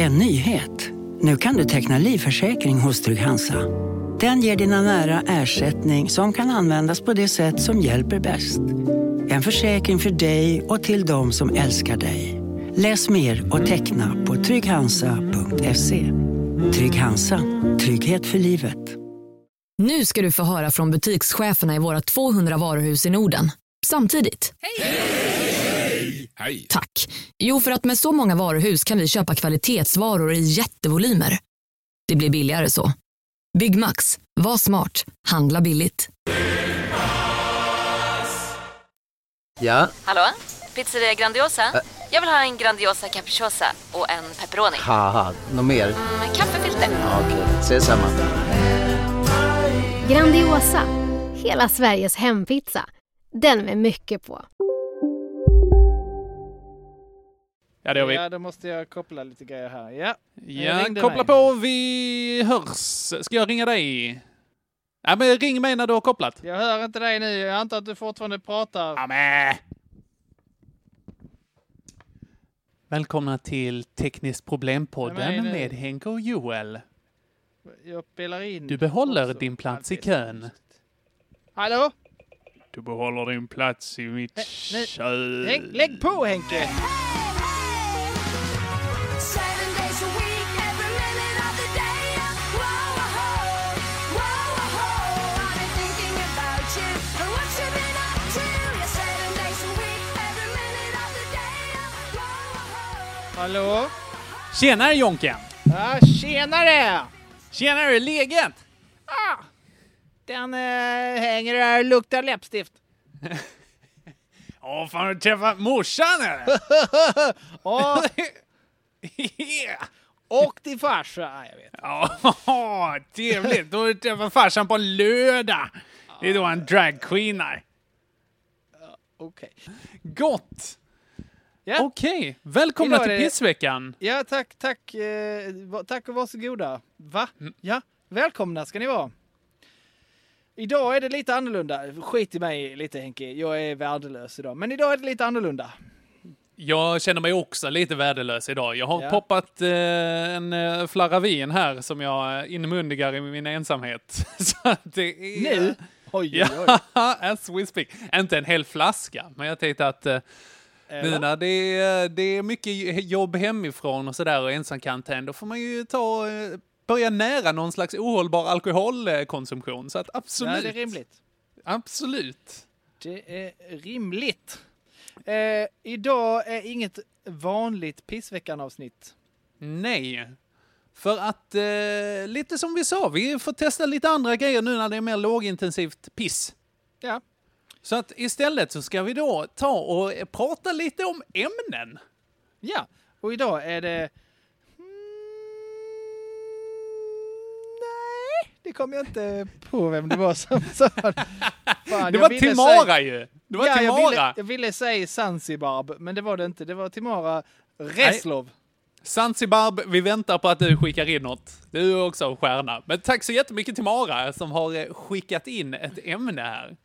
En nyhet. Nu kan du teckna livförsäkring hos Trygg-Hansa. Den ger dina nära ersättning som kan användas på det sätt som hjälper bäst. En försäkring för dig och till de som älskar dig. Läs mer och teckna på trygghansa.se. Trygg Hansa. Trygghet för livet. Nu ska du få höra från butikscheferna i våra 200 varuhus i Norden. Samtidigt. Hej! Tack. Jo, för att med så många varuhus kan vi köpa kvalitetsvaror i jättevolymer. Det blir billigare så. Byggmax. Var smart. Handla billigt. Ja, Hallå? Pizzeria Grandiosa? Jag vill ha en Grandiosa capriciosa och en pepperoni. något mer? Med kaffefilter. Ja, Okej, ses samma. Grandiosa, hela Sveriges hempizza. Den med mycket på. Ja, det har vi. Ja, då måste jag koppla lite grejer här. Ja, Ja, koppla mig. på, vi hörs. Ska jag ringa dig? Ja, men ring mig när du har kopplat. jag hör inte dig nu. Jag antar att du fortfarande pratar. Ja, men. Välkomna till Tekniskt Problempodden Ja, med Henke och Joel. Jag spelar in. Du behåller också. din plats i kön. Hallå? Du behåller din plats i mitt nej, kön. Häng, lägg på Henke! Hallå? Tjenare Jonken! Ja, tjenare! Tjenare, läget? Ah, den eh, hänger där luktar läppstift. Åh, fan har du träffat morsan eller? Och, yeah. och till farsa. Ja, jag vet. Ja, trevligt. Då har du träffat farsan på lördag. Det är då han dragqueenar. Okej. Gott! Ja. Okej, välkomna Idag är till pissveckan. Ja, tack, tack. Eh, tack och varsågoda. Va? Mm. Ja, välkomna ska ni vara. Idag är det lite annorlunda. Skit i mig lite Henke, jag är värdelös idag. Men idag är det lite annorlunda. Jag känner mig också lite värdelös idag. Jag har Ja. poppat eh, en eh, flarra vin här som jag eh, inmundigar i min ensamhet. Så det är... Nu? Oj, oj, oj. Ja, as we speak. Inte en hel flaska, men jag tänkte att eh, Eller? när det är, det är mycket jobb hemifrån och sådär och ensamkarantän, då får man ju ta, eh, börja nära någon slags ohållbar alkoholkonsumtion. Så att absolut. Ja, det är rimligt. Absolut. Det är rimligt. Eh, idag är inget vanligt pissveckan-avsnitt. Nej. För att, eh, lite som vi sa, vi får testa lite andra grejer nu när det är mer lågintensivt piss. Ja. Så att istället så ska vi då ta och prata lite om ämnen. Ja, och idag är det... Mm, Nej, det kom jag inte på vem det var som sa det. Fan, Det jag var Timara säga- ju! Det var ja, jag Timara! ville, jag ville säga Zanzibar, men det var det inte. Det var Timara Reslov. Zanzibar, vi väntar på att du skickar in något. Du är också en stjärna. Men tack så jättemycket till Mara som har skickat in ett ämne här.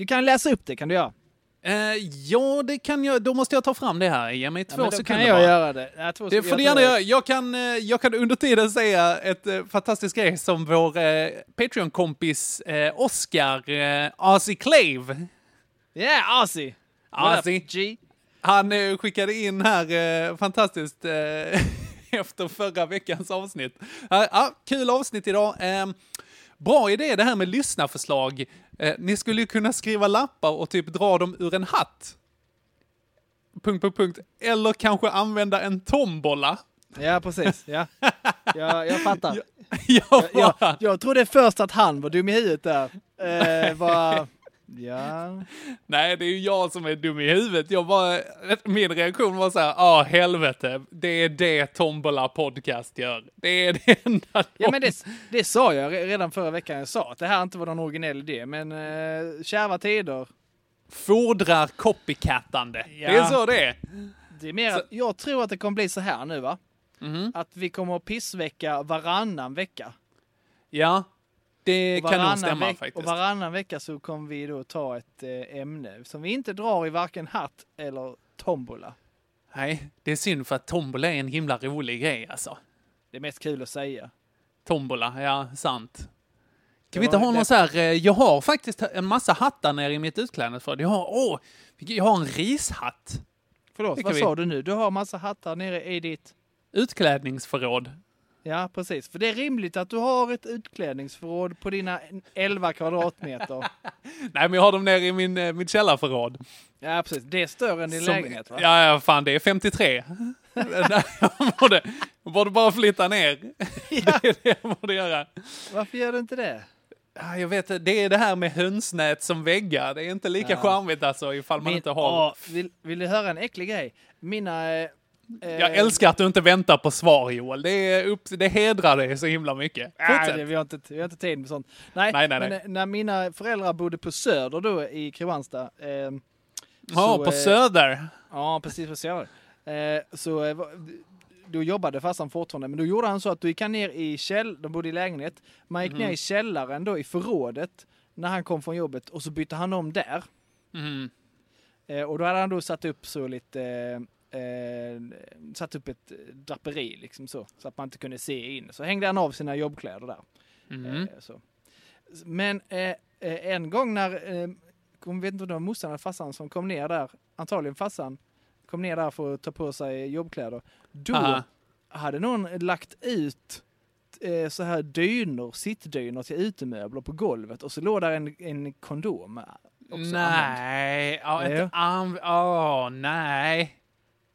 Du kan läsa upp det, kan du göra? Eh, ja, det kan jag. Då måste jag ta fram det här. Ge mig Ja, två då sekunder kan jag bara. göra det. Ja, två Det får du gärna göra. Jag kan, eh, jag kan under tiden säga ett eh, fantastiskt grej som vår eh, Patreon-kompis eh, Oscar eh, Asi Clave. Ja, yeah, up, Asi. G? Han eh, skickade in här eh, fantastiskt eh, efter förra veckans avsnitt. Ja, ja, kul avsnitt idag. Bra idé det här med lyssnarförslag. Eh, ni skulle ju kunna skriva lappar och typ dra dem ur en hatt. Punkt, punkt, punkt. Eller kanske använda en tombola. Ja, precis. Ja. Ja, jag fattar. Jag Jag, bara, jag trodde först att han var dum i huvudet där. Eh, var, ja. Nej, det är ju jag som är dum i huvudet. Jag bara, min reaktion var så här, ja helvete, det är det Tombola podcast gör. Det är det enda de... ja, men det, det sa jag re- redan förra veckan. Jag sa att det här inte var någon originell idé, men eh, kärva tider. fordrar copycattande. Ja. Det är så det är. Det är mer Så- att jag tror att det kommer bli så här nu, va? Mhm. Att vi kommer att pissvecka varannan vecka. Ja, det kan nog stämma faktiskt. Och varannan vecka så kommer vi då ta ett eh, ämne som vi inte drar i varken hatt eller tombola. Nej, det är synd för att tombola är en himla rolig grej alltså. Det är mest kul att säga. Tombola, ja, sant. Kan vi inte ha någon så här, eh, jag har faktiskt en massa hattar nere i mitt utklädnadsförråd. Jag har, åh, jag har en rishatt. Förlåt, vad vi- sa du nu? Du har massa hattar nere i ditt... Utklädningsförråd. Ja, precis. För det är rimligt att du har ett utklädningsförråd på dina 11 kvadratmeter. Nej, men jag har dem nere i min, eh, mitt källarförråd. Ja, precis. Det är större än din Som- lägenhet, va? Ja, ja, fan det är 53. Nej, jag, borde, jag borde bara flytta ner. Det är det jag borde göra. Varför gör du inte det? Ja, jag vet, det är det här med hönsnät som väggar. Det är inte lika Ja. charmigt alltså ifall man Min- inte har... Åh, vill, vill du höra en äcklig grej? Mina... Eh, Jag älskar att du inte väntar på svar Joel. Det, är upp, det hedrar dig så himla mycket. Nej, Fortsätt. det, vi, har inte, vi har inte tid med sånt. Nej, Nej, nej, nej. eh, när mina föräldrar bodde på Söder då i Kristianstad. Eh, Ja, så, på eh, Söder. Ja, precis på Söder. Eh, så eh, då jobbade farsan fortfarande, men då gjorde han så att då gick ner i käll, de bodde i lägenhet, man gick Mhm. ner i källaren då i förrådet när han kom från jobbet och så bytte han om där. Mm. Eh, och då hade han då satt upp så lite, eh, eh, satt upp ett draperi liksom så, så att man inte kunde se in. Så hängde han av sina jobbkläder där. Mm. Eh. Men eh, eh, en gång när, eh, jag vet inte om det var morsan eller farsan som kom ner där, antagligen farsan, kom ner där för att ta på sig jobbkläder. Då Aha. hade någon lagt ut eh, så här dynor, sittdynor till utemöbler på golvet och så låg där en, en kondom. Använd. Nej, ja, ett anv... Åh, nej.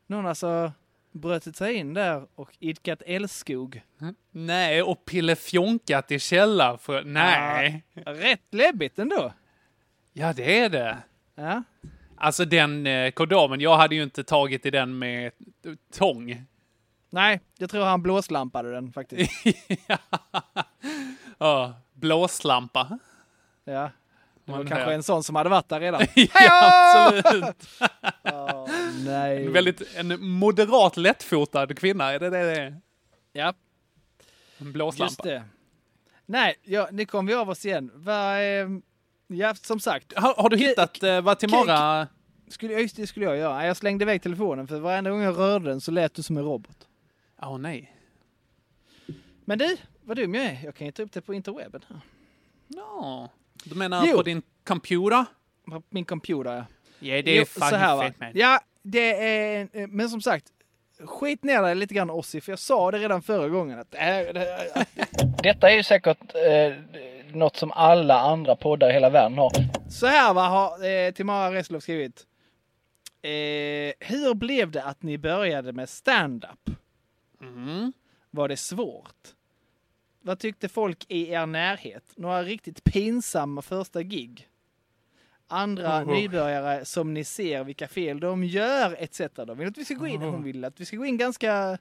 Någon alltså bröt sig in där och idkat älskog. Nej, och pillefjonkat i källaren för... Nej. Rätt läbbigt ändå. Ja, det är det. Ja. Alltså den eh, kondomen, jag hade ju inte tagit i den med tång. Nej, jag tror han blåslampade den faktiskt. ja, blåslampa. Ja. Det var Man kanske hör. en sån som hade varit där redan. ja, absolut. Nej. En väldigt en moderat lättfotad kvinna, är det det det är? Ja, En just blåslampa. det. Nej, ja, nu kom vi av oss igen. Va, eh, ja, som sagt. Har, har du hittat eh, Vatimara? Skulle, just det skulle jag göra. Jag slängde iväg telefonen för varenda gång jag rörde den så lät du som en robot. Åh nej. Men du, vad dum jag är. Jag kan ju ta upp det på interwebben. här. Ja. Du menar Jo. på din computer? På min computer, ja. Ja, det är Jo, fan fett man. Ja, det är... eh, Men som sagt, skit ner dig lite grann Ossi, för jag sa det redan förra gången. Att det här, det här, Detta är ju säkert eh, något som alla andra poddar i hela världen har. Så här va, har eh, Timara Reslov skrivit. Eh, hur blev det att ni började med stand-up? Mm. Var det svårt? Vad tyckte folk i er närhet? Några riktigt pinsamma första gig? Andra Oh. nybörjare som ni ser vilka fel de gör etc. De vill att vi ska gå in, Oh. hon vill att vi ska gå in ganska,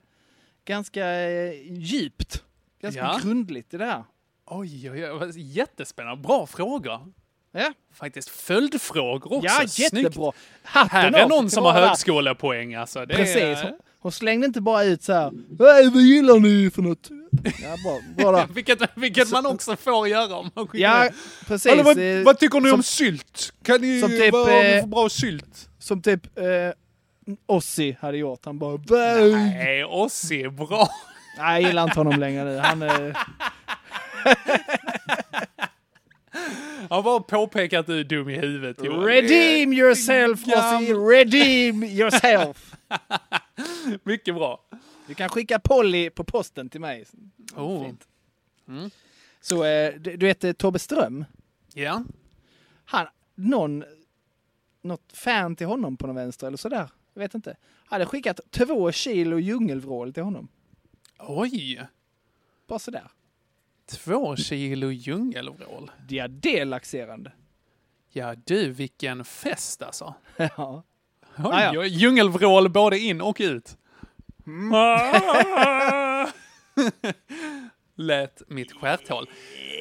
ganska eh, djupt. Ganska Ja. grundligt i det här. Oj, oj, oj. Jättespännande. Bra frågor. Ja, Faktiskt följdfrågor också. ja Snyggt. jättebra. Hatten Här är någon som har högskolepoäng alltså. Det Precis. Är, Hon, slängde inte bara ut så här. "Hej, vad gillar ni för något? Ja, bra där. vilket vilket man också får göra om man Ja, precis. Eller vad, eh, vad tycker ni som- om sylt? Kan ni, som typ, vad har ni för bra sylt? Som typ eh, Ossi hade gjort. Han bara... Nej. Nej, Ossi är bra. Nej, jag gillar inte honom längre nu. Han, eh, Han bara påpekat att du är dum i huvudet. Johan. redeem yourself, Ossi! Redeem yourself! Mycket bra. Du kan skicka Polly på posten till mig. Oh. Fint. Mm. Så eh, du, du vet Tobbe Ström? Ja. Han, någon, något fan till honom på någon vänster eller sådär. Jag vet inte. Hade skickat två kilo djungelvrål till honom. Oj. Bara sådär. Två kilo djungelvrål. Ja, det är laxerande. Ja du, vilken fest alltså. ja. Oj, Ah, ja. Djungelvrål både in och ut. Lät mitt stjärthål.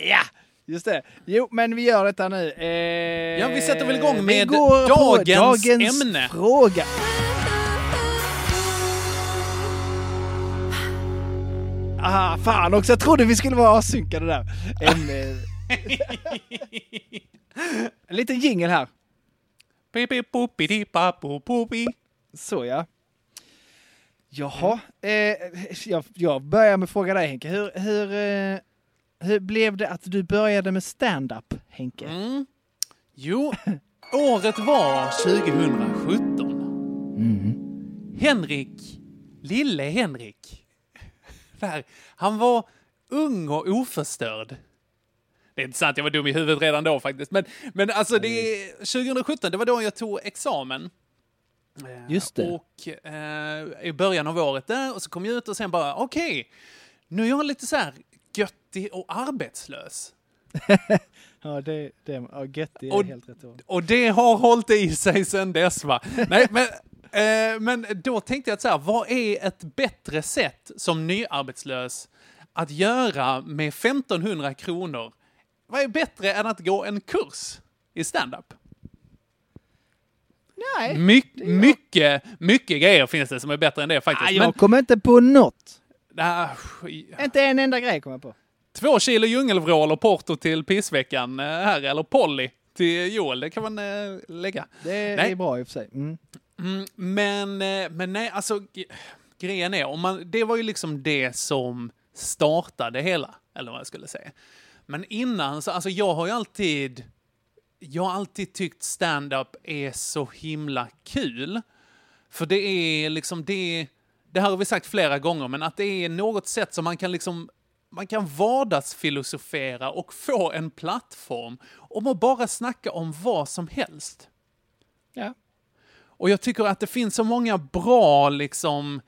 Ja, just det. Jo, men vi gör detta nu. Eh, Ja, vi sätter väl igång med på dagens ämne. fråga. Ah, fan också. Jag trodde vi skulle vara avsynkade där. En, eh, en liten jingel här. Så ja. Jaha, eh, jag, jag börjar med att fråga dig Henke. Hur, hur, eh, hur blev det att du började med stand-up, Henke? Mm. Jo, året var 2017. Mm. Henrik, lille Henrik, där, han var ung och oförstörd. Det är inte sant, jag var dum i huvudet redan då faktiskt. Men, men alltså, det är, 2017, det var då jag tog examen. Eh, Just det. Och eh, i början av året där, och så kom jag ut och sen bara, okej, nu är jag lite så här göttig och arbetslös. Ja, det, det ja, gött, det är Och- helt rätt ord. Och det har hållit i sig sen dess va? Nej, men, eh, men då tänkte jag att så här, vad är ett bättre sätt som nyarbetslös att göra med 1500 kronor? Vad är bättre än att gå en kurs i stand-up? Nej, My, mycket, mycket grejer finns det som är bättre än det faktiskt. jag kommer inte på något. Men, ah, sk- Inte en enda grej kommer jag på. två kilo djungelvrål och porto till pissveckan eh, här, eller Polly till Joel, det kan man eh, lägga. Det Nej. är bra i och för sig. Mm. Mm, men, eh, men nej, alltså grejen är, om man, det var ju liksom det som startade hela, eller vad jag skulle säga. Men innan, så, alltså jag har ju alltid, jag har alltid tyckt stand-up är så himla kul. För det är liksom, det, det här har vi sagt flera gånger, men att det är något sätt som man kan liksom man kan vardagsfilosofera och få en plattform om att bara snacka om vad som helst. Ja. Och jag tycker att det finns så många bra liksom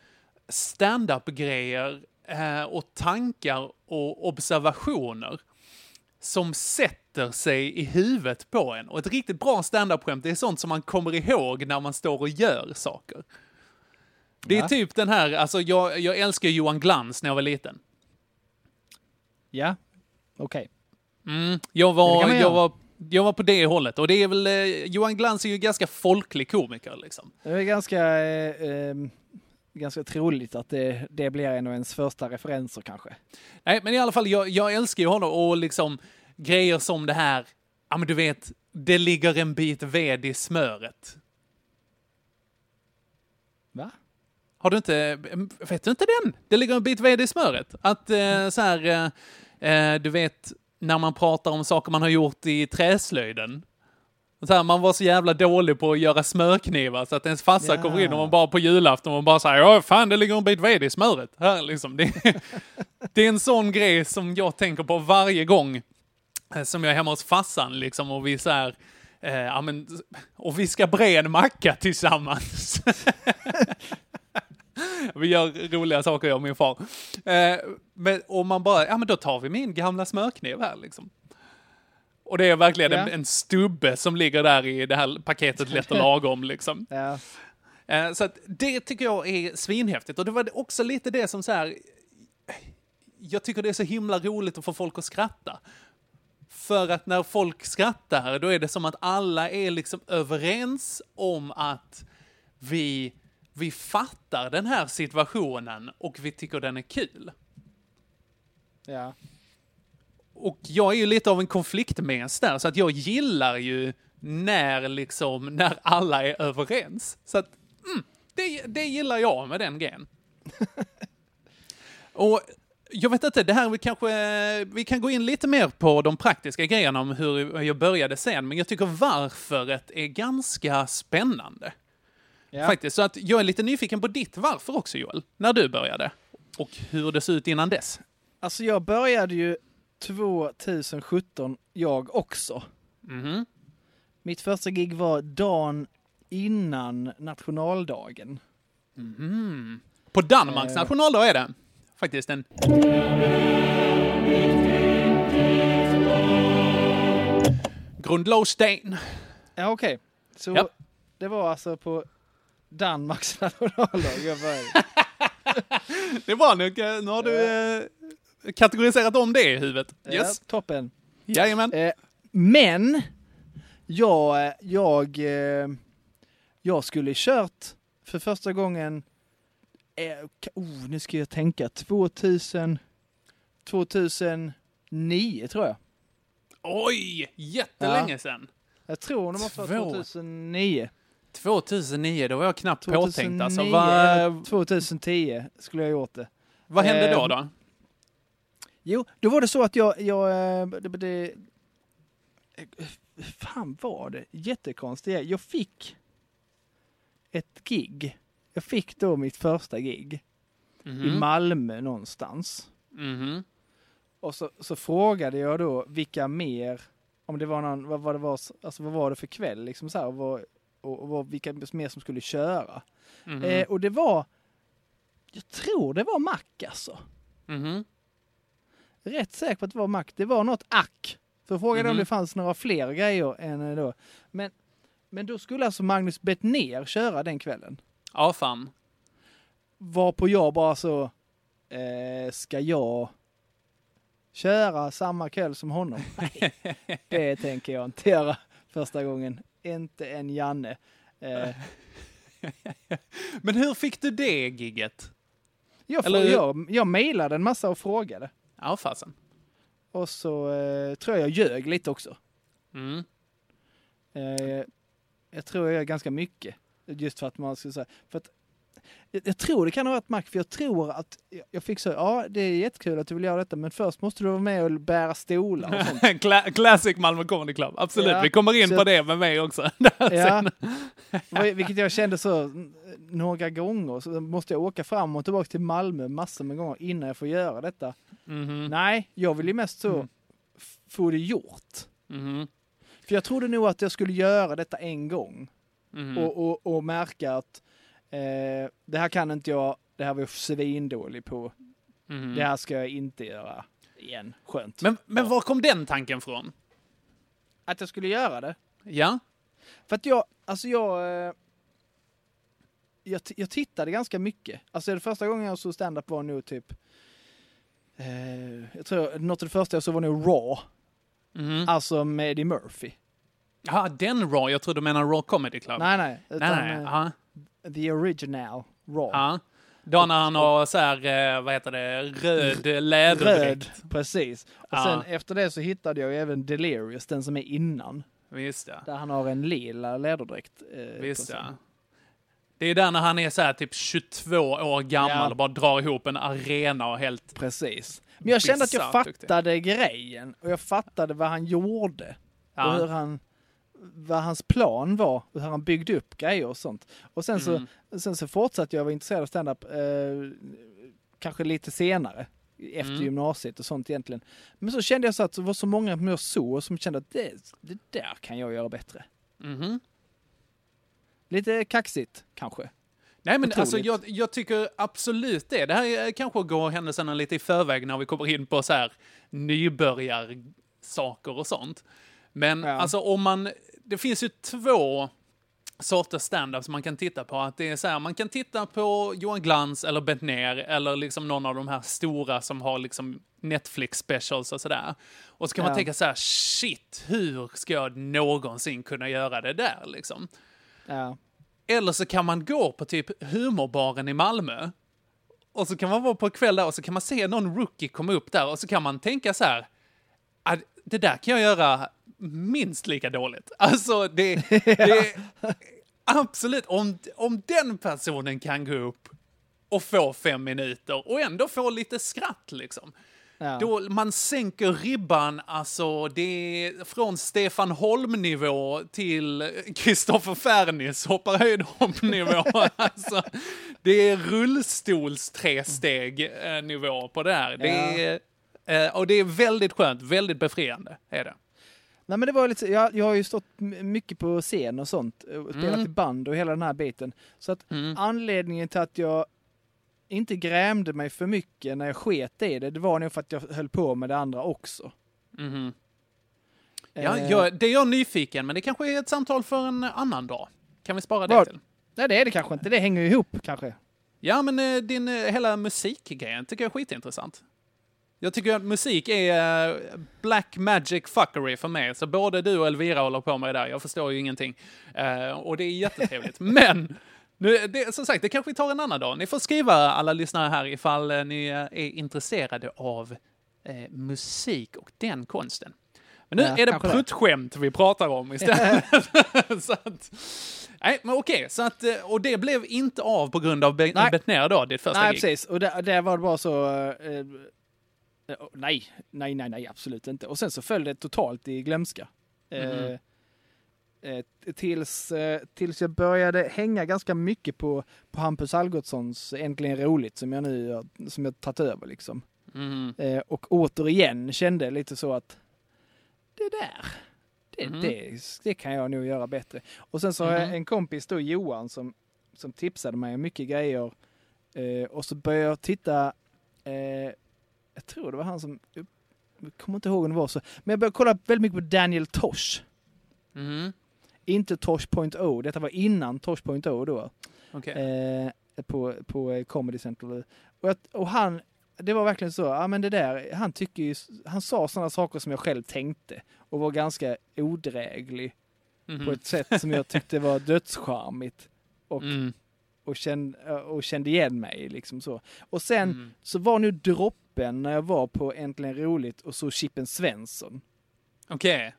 stand-up-grejer eh, och tankar och observationer som sätter sig i huvudet på en. Och ett riktigt bra stand-up-skämt, det är sånt som man kommer ihåg när man står och gör saker. Det är Ja. typ den här, alltså jag, jag älskar Johan Glans när jag var liten. Ja, okej. Mm, jag, var, jag, var, jag var på det hållet. Och det är väl, eh, Johan Glans är ju ganska folklig komiker liksom. Det är ganska, eh, eh, ganska troligt att det, det blir en av ens första referenser kanske. Nej, men i alla fall, jag, jag älskar ju honom och liksom grejer som det här, ja men du vet, det ligger en bit ved i smöret. Va? Har du inte, vet du inte den? Det ligger en bit ved i smöret. Att eh, så här, eh, eh, du vet, när man pratar om saker man har gjort i träslöjden. Så här, man var så jävla dålig på att göra smörknivar så att ens farsa Ja. kommer in och man bara på julafton och man bara säger ja fan det ligger en bit ved i smöret. Här liksom. Det, det är en sån grej som jag tänker på varje gång eh, som jag är hemma hos farsan liksom och vi så här, eh, ja men, och vi ska bre en macka tillsammans. vi gör roliga saker jag och min far. Eh, men, och man bara, ja men då tar vi min gamla smörkniv här liksom. Och det är verkligen en, Ja. en stubbe som ligger där i det här paketet lätt och lagom liksom. Ja. Eh, Så det tycker jag är svinhäftigt. Och det var också lite det som så här... Jag tycker det är så himla roligt att få folk att skratta. För att när folk skrattar, då är det som att alla är liksom överens om att vi, vi fattar den här situationen och vi tycker den är kul. ja. Och jag är ju lite av en konfliktmes där, så att jag gillar ju när liksom, när alla är överens. Så att, mm, det, det gillar jag med den grejen. Och jag vet inte, det här vi kanske, vi kan gå in lite mer på de praktiska grejerna om hur jag började sen, men jag tycker varföret är ganska spännande. Ja. Faktiskt, så att jag är lite nyfiken på ditt varför också Joel, när du började. Och hur det såg ut innan dess. Alltså jag började ju 2017, jag också. Mhm. Mitt första gig var dagen innan nationaldagen. Mhm. På Danmarks Eh. nationaldag är det faktiskt en... Grundlovsdagen. Ja okej, så Ja. det var alltså på Danmarks nationaldag jag började. Det är bra, nu, nu har du eh, kategoriserat om det i huvudet. Yes. Ja, toppen. Jajamän. Eh, men jag, jag, eh, jag skulle kört för första gången, eh, oh, nu ska jag tänka, 2000, 2009 tror jag. Oj, jättelänge sedan. Jag tror det måste vara Två. 2009. 2009, då var jag knappt 2009 påtänkt. Alltså, vad, 2010 skulle jag gjort det. vad hände då? eh, då? Jo, då var det så att jag... jag eh, det, det, hur fan var det? Jättekonstigt. Jag fick ett gig. Jag fick då mitt första gig i Mhm. Malmö någonstans. Mhm. Och så, så frågade jag då vilka mer, om det var någon, vad, vad det var, alltså vad var det för kväll liksom så här, och, vad, och, och vad, vilka mer som skulle köra. Mhm. Eh, och det var, jag tror det var Mac alltså. Mhm. Rätt säker på att det var Mac. Det var något ack. För frågade om Mhm. det fanns några fler grejer än eh, då. Men, men då skulle alltså Magnus Bettner köra den kvällen. Ja, fan. Varpå jag bara så, eh, ska jag köra samma kväll som honom? Nej, det tänker jag inte göra första gången. Inte en Janne. Eh, Men hur fick du det gigget? jag, Eller- jag, jag mejlade en massa och frågade. Ja, fasen. Och så eh, tror jag jag ljög lite också. Mm. Eh, jag tror jag gör ganska mycket. Just för att man ska säga, för att jag, tror det kan ha varit Mac, för jag tror att jag, fick så, ja det är jättekul att du vill göra detta, men först måste du vara med och bära stolar och sånt. Cla- Classic Malmö Comedy Club, absolut. Ja, Vi kommer in så på det med mig också. Ja, vilket jag kände så mm, några gånger, så måste jag åka fram och tillbaka till Malmö massor med gånger innan jag får göra detta. Mhm. Nej, jag vill ju mest så Mm. få det gjort. Mhm. För jag trodde nog att jag skulle göra detta en gång. Mhm. och, och, och märka att eh, det här kan inte jag, det här var jag svindålig på. Mhm. Det här ska jag inte göra igen. Skönt. Men, men var kom den tanken från? Att jag skulle göra det. Ja? För att jag, alltså jag, eh, jag, jag tittade ganska mycket. Alltså det första gången jag såg stand-up var nog typ, eh, jag tror något av det första jag såg var nog Raw. Mhm. Alltså med Eddie Murphy. Ja, den Raw. Jag tror du menar Raw Comedy Club. Nej, nej. nej. Utan, nej. eh, Ja. The original Raw. ja. Då när han har så här, eh, vad heter det, röd läderdräkt. Röd, precis. Och Ja. sen efter det så hittade jag ju även Delirious, den som är innan. Visst ja. Där han har en lila läderdräkt. Eh, Visst ja. Det är där när han är så här typ 22 år gammal Ja. och bara drar ihop en arena och helt... Precis. Men jag kände att jag Bisarrt duktig. fattade grejen och jag fattade vad han gjorde. Och hur Ja. han, vad hans plan var och hur han byggde upp grejer och sånt. Och sen, Mm. så, sen så fortsatte jag vara intresserad av standup eh, kanske lite senare. Efter Mm. gymnasiet och sånt egentligen. Men så kände jag så att det var så många som jag såg som kände att det, det där kan jag göra bättre. Mhm. Lite kaxigt kanske. Nej men Otroligt. alltså jag, jag tycker absolut det. Det här är, kanske går händelserna lite i förväg när vi kommer in på så här nybörjarsaker och sånt. Men Ja. alltså om man, det finns ju två sorters stand-up som man kan titta på. Att det är så här, man kan titta på Johan Glans eller Bent Ner eller liksom någon av de här stora som har liksom Netflix specials och sådär. Och så kan man Ja. tänka så här, shit, hur ska jag någonsin kunna göra det där liksom? Ja. Eller så kan man gå på typ humorbaren i Malmö. Och så kan man vara på kväll där och så kan man se någon rookie komma upp där och så kan man tänka så här. "Ah, Det där kan jag göra minst lika dåligt. Alltså det, det absolut, om, om den personen kan gå upp och få fem minuter och ändå få lite skratt liksom. Ja. Då man sänker ribban, alltså det är från Stefan Holm-nivå till Kristoffer Fernis hoppar höjdhopp-nivå. alltså, det är rullstols tresteg eh, nivå på det här. Det är, eh, och det är väldigt skönt, väldigt befriande är det. Nej men det var lite, jag, jag har ju stått mycket på scen och sånt och spelat Mm. i band och hela den här biten. Så att Mm. anledningen till att jag inte grämde mig för mycket när jag sket i det, det var nog för att jag höll på med det andra också. Mhm. Ja, Eh, jag, det är jag nyfiken, men det kanske är ett samtal för en annan dag. Kan vi spara det till? Nej det är det kanske inte, det hänger ju ihop kanske. Ja, men eh, din eh, hela musikgrejen tycker jag är skitintressant. Jag tycker att musik är eh, black magic fuckery för mig, så både du och Elvira håller på med det där. Jag förstår ju ingenting. Eh, och det är jättetrevligt. men, nu, det, som sagt, det kanske vi tar en annan dag. Ni får skriva, alla lyssnare här, ifall eh, ni är intresserade av eh, musik och den konsten. Men nu Ja, är det det. pruttskämt vi pratar om istället. så att, nej, men okej, så att, och det blev inte av på grund av Be-. Betnér då, ditt första Nej, gig? precis. Och där, där var det bara så... eh, nej, nej, nej, nej, absolut inte. Och sen så föll det totalt i glömska. Eh, Mhm. eh, tills, eh, tills jag började hänga ganska mycket på, på Hampus Algotssons Äntligen roligt som jag nu som jag tagit över liksom. Mhm. Eh, och återigen kände lite så att det där, det, Mhm. det, det kan jag nog göra bättre. Och sen så har jag Mhm. en kompis då, Johan, som, som tipsade mig om mycket grejer. Eh, och så började jag titta, eh, jag tror det var han som, jag kommer inte ihåg om det var så, men jag började kolla väldigt mycket på Daniel Tosh. Mhm. Inte Tosh.0, detta var innan Tosh.0 då. Okej. Eh, på, på eh, Comedy Central. Och, att, och han, det var verkligen så, ja men det där, han tycker ju, han sa sådana saker som jag själv tänkte och var ganska odräglig Mhm. på ett sätt som jag tyckte var dödscharmigt och, Mm. Och, kände, och kände igen mig liksom så. Och sen Mm. så var nu droppen när jag var på Äntligen Roligt och så Chippen Svensson Okej.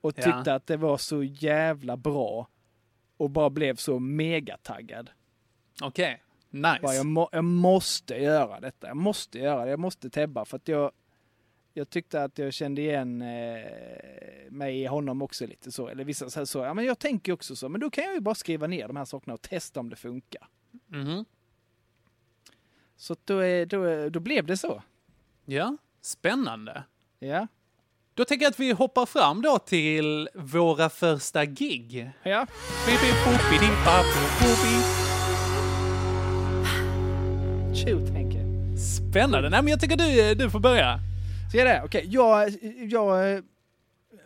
och Ja. tyckte att det var så jävla bra och bara blev så megataggad. Okej. Nice. Bara, jag, må, jag måste göra detta. Jag måste göra det. Jag måste tebba för att jag, jag tyckte att jag kände igen eh, mig i honom också lite så. Eller vissa så, här, så. Ja, men jag tänker också så. Men då kan jag ju bara skriva ner de här sakerna och testa om det funkar. Mhm. Så då, då, då blev det så. Ja, spännande. Ja. Då tänker jag att vi hoppar fram då till våra första gig. Ja. Tjo tänker. Spännande. Nej, men jag tycker du, du får börja. Ser det? Okej, jag, jag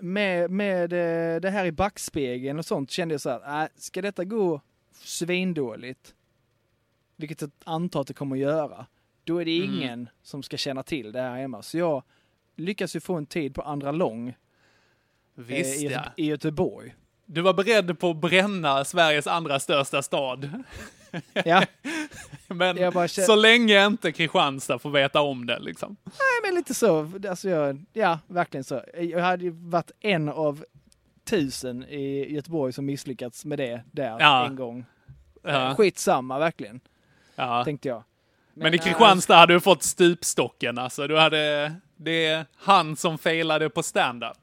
med, med eh, det här i backspegeln och sånt kände jag så här, äh, ska detta gå svindåligt, vilket jag antar att det kommer att göra, då är det Mm. ingen som ska känna till det här hemma. Så jag lyckas ju få en tid på andra lång eh, Visst i, ja. I Göteborg. Du var beredd på att bränna Sveriges andra största stad. Ja, Men känner- så länge inte Kristianstad får veta om det liksom. nej, men lite så. Alltså jag, ja, verkligen så. Jag hade ju varit en av tusen i Göteborg som misslyckats med det där Ja. en gång. Ja, Skitsamma verkligen, ja. tänkte jag. Men i äh, Kristianstad hade du fått stupstocken alltså. Du hade, det är han som failade på stand-up.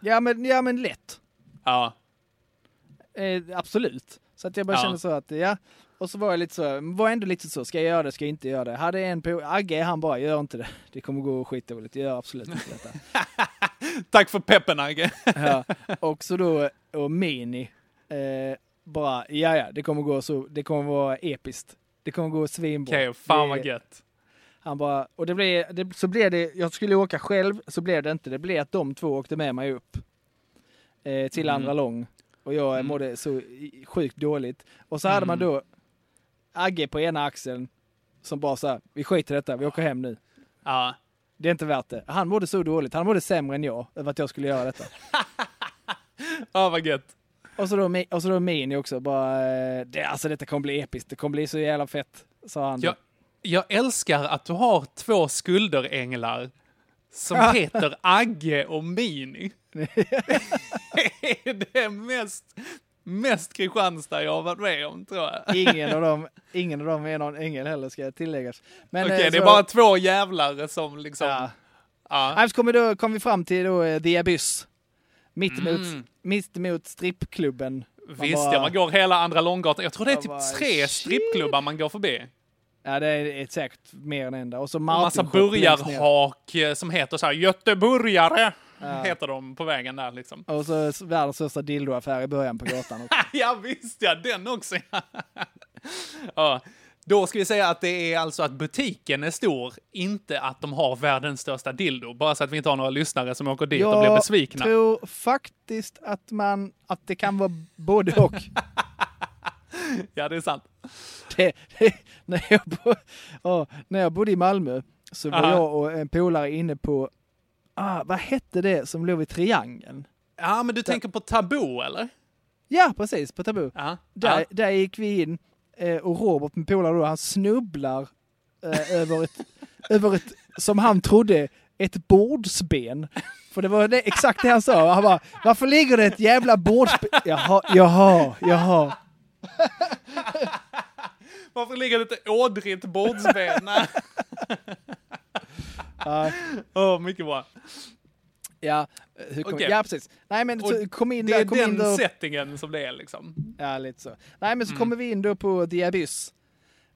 Ja men, ja, men lätt. Ja, Eh, absolut. Så att jag bara Ja. kände så att, ja. Och så var jag lite så, var ändå lite så, ska jag göra det, ska jag inte göra det? Hade en på, Agge han bara, gör inte det. Det kommer gå skitdåligt, gör absolut inte detta. tack för peppen Agge. ja. Och så då, och Mini, eh, bara, ja ja, det kommer gå så, det kommer vara episkt. Det kommer gå svinbra. Okej, fan Det- vad gött. Han bara, och det blev, det, så blev det, jag skulle åka själv, så blev det inte. Det blev att de två åkte med mig upp eh, till Mm. andra lång. Och jag Mm. mådde så sjukt dåligt. Och så hade man Mm. då Agge på ena axeln som bara sa, vi skiter i detta, vi åker hem nu. Ja. Det är inte värt det. Han mådde så dåligt, han mådde sämre än jag över att jag skulle göra detta. ja, vad gött. Och så då, och så då Mini också, bara, eh, det, alltså detta kommer bli episkt, det kommer bli så jävla fett, sa han. Jag, jag älskar att du har två skulderänglar som heter Agge och Mini. det är det mest, mest Kristianstad jag har varit med om, tror jag. Ingen av dem, ingen av dem är någon ängel heller ska tilläggas. Okej, eh, det är så- bara två jävlar som liksom... Ja. Ja. Nej, så kom vi, då, kom vi fram till då, eh, The Abyss. Mittemot, Mm. mittemot strippklubben. Visst bara- ja, man går hela Andra Långgatan. Jag tror det är typ bara, tre shit. strippklubbar man går förbi. Ja, det är säkert mer än en. Och så Och massa Martin längst ner. burgarhak eh, som heter så här Göteborgare. Ja. Heter de på vägen där liksom. Och så världens största dildoaffär i början på gatan också. ja visst ja, den också. ja. Då ska vi säga att det är alltså att butiken är stor, inte att de har världens största dildo. Bara så att vi inte har några lyssnare som åker dit och blir besvikna. Jag tror faktiskt att man, att det kan vara både och. Ja, det är sant. det, det, när, jag bo, ja, när jag bodde i Malmö så var Aha. jag och en polare inne på, ah, vad hette det som låg vid Triangeln? Ja, men du tänker på Taboo, eller? Ja, precis, på Tabu. Ja. Där, ja. där gick vi in eh, och Robert, min polare han snubblar eh, över, ett, över ett, som han trodde, ett bordsben För det var det, exakt det han sa. Han bara, varför ligger det ett jävla bordspel? Jaha, jaha, jaha. Varför ligger det ett ådrigt bordsben? Ja, Åh, mycket bra. ja, hur kom, Okej. ja precis. Nej men så, kom in Det där, är kom in den då. settingen som det är liksom. Ja, lite så. Nej, men så Mm. kommer vi in då på The Abyss.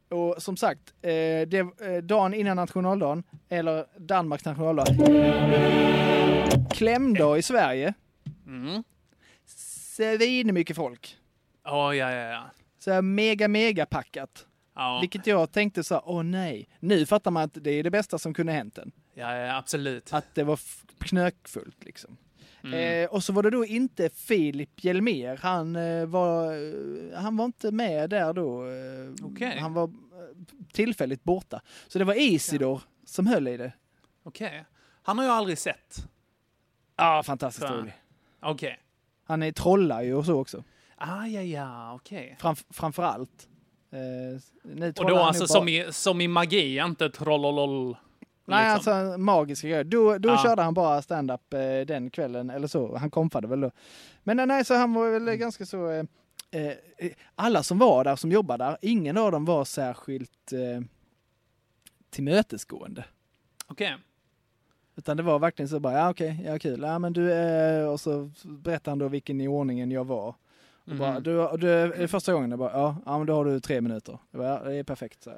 Och som sagt, eh, det, eh, dagen innan nationaldagen, eller Danmarks nationaldag, klämdag i Sverige. Mm. Svin mycket folk. Ja, ja, ja, ja. Så här mega, mega packat. Ja, Vilket jag tänkte så åh nej. Nu fattar man att det är det bästa som kunde hänt en. Ja, absolut. Att det var knökfullt liksom. Mm. Eh, och så var det då inte Filip Hjelmér. Han, eh, var, eh, han var inte med där då. Eh, Okej. Han var eh, tillfälligt borta. Så det var Isidor som höll i det. Okej. Han har jag aldrig sett. Ja, fantastiskt Fan. rolig. Okej. Han är trollar ju och så också. Ah, ja, ja, okej. Framf- framför allt. Eh, Och då alltså som, bara- i, som i magi, inte trollolol? Nej, liksom. alltså magiska grejer. Då, då Ja. körde han bara stand-up eh, den kvällen, eller så. Han kompade väl då. Men nej, nej, så han var väl ganska så... Eh, eh, alla som var där, som jobbade där, ingen av dem var särskilt eh, tillmötesgående. Okej. Utan det var verkligen så bara, ja okej, ja kul, ja men du, eh, och så berättade han då vilken i ordningen jag var. Och bara, Mhm. du, du, första gången, jag bara, ja, ja men då har du tre minuter. Jag bara, ja, det är perfekt, så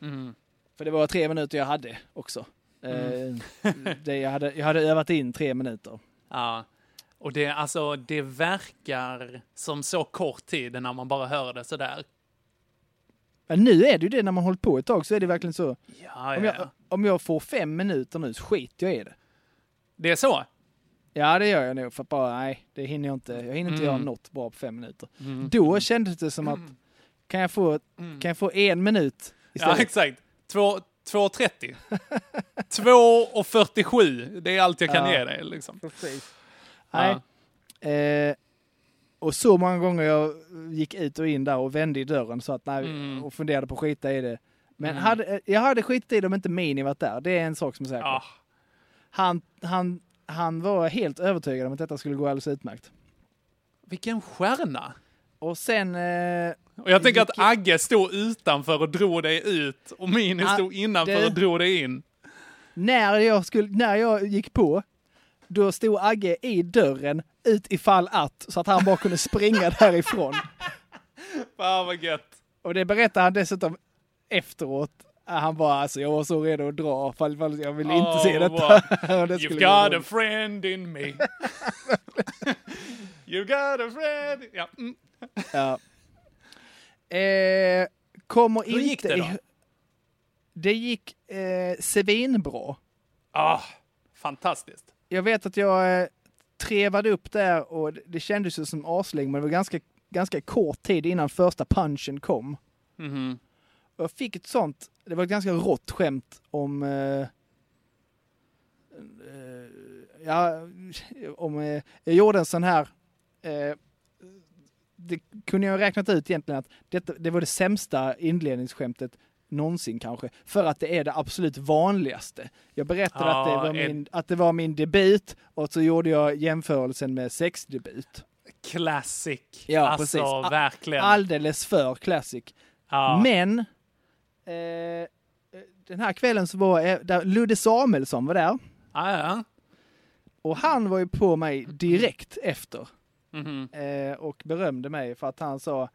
Mm. För det var tre minuter jag hade också. Mm. Eh, det, jag, hade, jag hade övat in tre minuter. Ja. Och det, alltså, det verkar som så kort tid när man bara hör det sådär. Men nu är det ju det när man hållit på ett tag så är det verkligen så. Ja, Om ja. jag, om jag får fem minuter nu så skiter jag i det. Det är så? Ja det gör jag nog för bara nej, det hinner jag inte. Jag hinner inte Mm. göra något bra på fem minuter. Mm. Då kändes det som att kan jag få, Mm. kan jag få en minut Ja, istället? exakt. Två- 2.30. 2.47. Det är allt jag kan Ja. ge dig. Liksom. Precis. Ja. Nej. Eh, och så många gånger jag gick ut och in där och vände i dörren så att nej, Mm. och funderade på att skita i det. Men Mm. hade, jag hade skitit i det om inte Mini varit där. Det är en sak som är säker. Ja. Han, han, han var helt övertygad om att detta skulle gå alldeles utmärkt. Vilken stjärna! Och sen... Eh, Och jag tänker att Agge stod utanför och drog dig ut och Mini Ah, stod innanför det- och drog dig in. när, jag skulle, när jag gick på, då stod Agge i dörren ut ifall att, så att han bara kunde springa därifrån. Fan vad gött. Och det berättade han dessutom efteråt. Han bara alltså jag var så redo att dra, fall, fall jag ville inte Åh, se detta. Det You've got gå a friend in me. you got a friend. Ja. Mm. Ja. Eh, kommer Hur inte... gick det då? Det gick eh, svinbra. Ah, fantastiskt. Jag vet att jag eh, trevade upp där och det, det kändes ju som aslänge, men det var ganska, ganska kort tid innan första punchen kom. Mhm. Och jag fick ett sånt, det var ett ganska rått skämt om... Eh, eh, ja, om... Eh, jag gjorde en sån här... Eh, det kunde jag räknat ut egentligen att detta, det var det sämsta inledningsskämtet någonsin kanske. För att det är det absolut vanligaste. Jag berättade Ja, att, det var min, att det var min debut och så gjorde jag jämförelsen med sexdebut. Classic. Ja, alltså, precis. A- verkligen. Alldeles för classic. ja. Men eh, den här kvällen så var eh, där Ludde Samuelsson var där Ah, ja. och han var ju på mig direkt efter Mhm. eh, och berömde mig för att han sa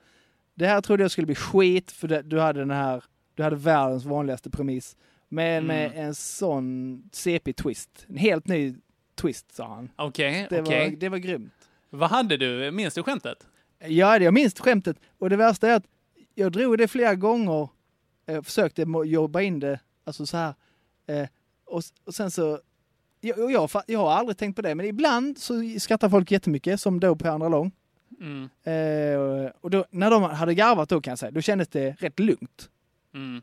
det här trodde jag skulle bli skit för det, du hade den här, du hade världens vanligaste premiss men med Mm. en sån CP-twist, en helt ny twist sa han. Okej, Det, okej. var, det var grymt. Vad hade du? Minns du skämtet? Ja, jag minns skämtet. Och det värsta är att jag drog det flera gånger. Jag försökte mo- jobba in det, alltså så här. Eh, och sen så, jag, jag, jag har aldrig tänkt på det, men ibland så skrattar folk jättemycket, som då på andra lång. Mm. Eh, och då, när de hade garvat då kan jag säga, då kändes det rätt lugnt. Mm.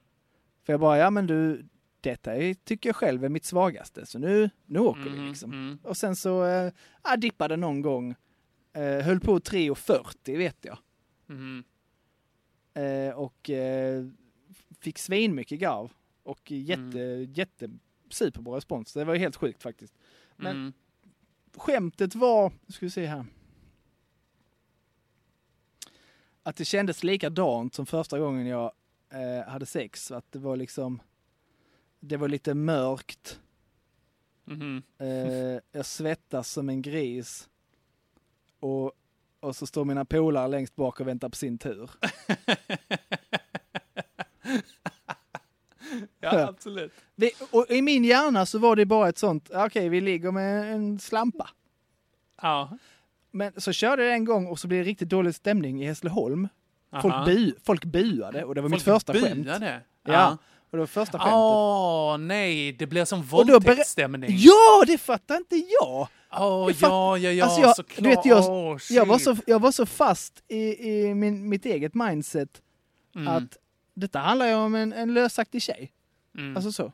För jag bara, ja men du, detta tycker jag själv är mitt svagaste, så nu, nu åker vi Mm. liksom. Mm. Och sen så, eh, jag dippade någon gång. Eh, höll på 3.40 vet jag. Mm. Eh, och eh, fick svin mycket garv. Och jätte, Mm. jätte superbra respons. Det var helt sjukt faktiskt. Men- Mm. skämtet var, nu ska vi se här. Att det kändes likadant som första gången jag eh, hade sex. Att det var liksom, det var lite mörkt. Mhm. Eh, jag svettas som en gris. Och, och så står mina polare längst bak och väntar på sin tur. Ja, absolut. Vi, och I min hjärna så var det bara ett sånt, okej vi ligger med en slampa. Ja. Men så körde jag en gång och så blev det riktigt dålig stämning i Hässleholm. Folk, bu, folk buade och det var mitt Folk första skämt. buade. Ja. Och det var första skämtet. Åh, nej, det blir som våldtäktsstämning. Ja, det fattar inte jag! Fatt- ja, ja, ja, Alltså, jag- såklart. du vet, jag- Åh, Jag var, så, jag var så fast i, i min, mitt eget mindset Mm, att detta handlar ju om en, en lösaktig tjej. Mm. Alltså så.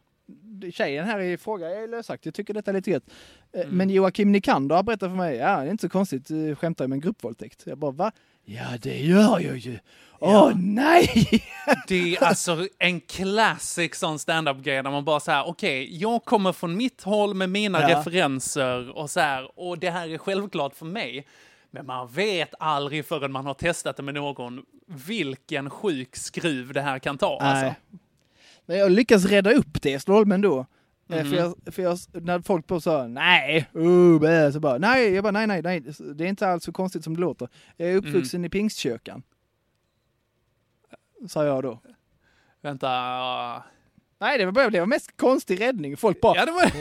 Tjejen här i fråga är lösaktig, jag tycker detta är lite gött. Eh, Mm. Men Joakim Nikander har berättat för mig, ja det är inte så konstigt, du skämtar om en gruppvåldtäkt. Jag bara, va? Ja det gör jag ju. Åh Ja. nej! Det är alltså en classic sån stand-up-grej där man bara så här, okej, jag kommer från mitt håll med mina Ja. referenser och så här, och det här är självklart för mig. Men man vet aldrig förrän man har testat det med någon vilken sjuk skruv det här kan ta. Alltså. Men jag lyckas rädda upp det i Stolmen då. Eh, Mhm. För, jag, för jag, när folk på sa nej, uh, bä", så bara nej, jag bara nej, nej, nej, det är inte alls så konstigt som det låter. Jag är uppvuxen Mm. i pingstkyrkan. Sa jag då. Vänta. Nej, det var, bara, det var mest konstig räddning. Folk bara, Ja, det var...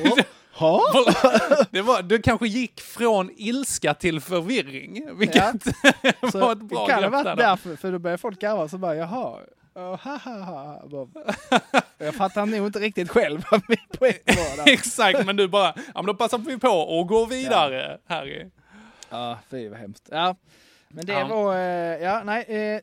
ha? Det var, du kanske gick från ilska till förvirring, vilket var Så ett det bra kan ha varit därför, för då började folk garva så bara jaha. Oh, ha, ha, ha. Bara, Jag fattar nog inte riktigt själv vad min poäng var där. Exakt, men du bara, ja men då passar vi på och går vidare, Harry. Ja, fy vad hemskt. Ja, men det Ja. var, eh, ja nej, eh,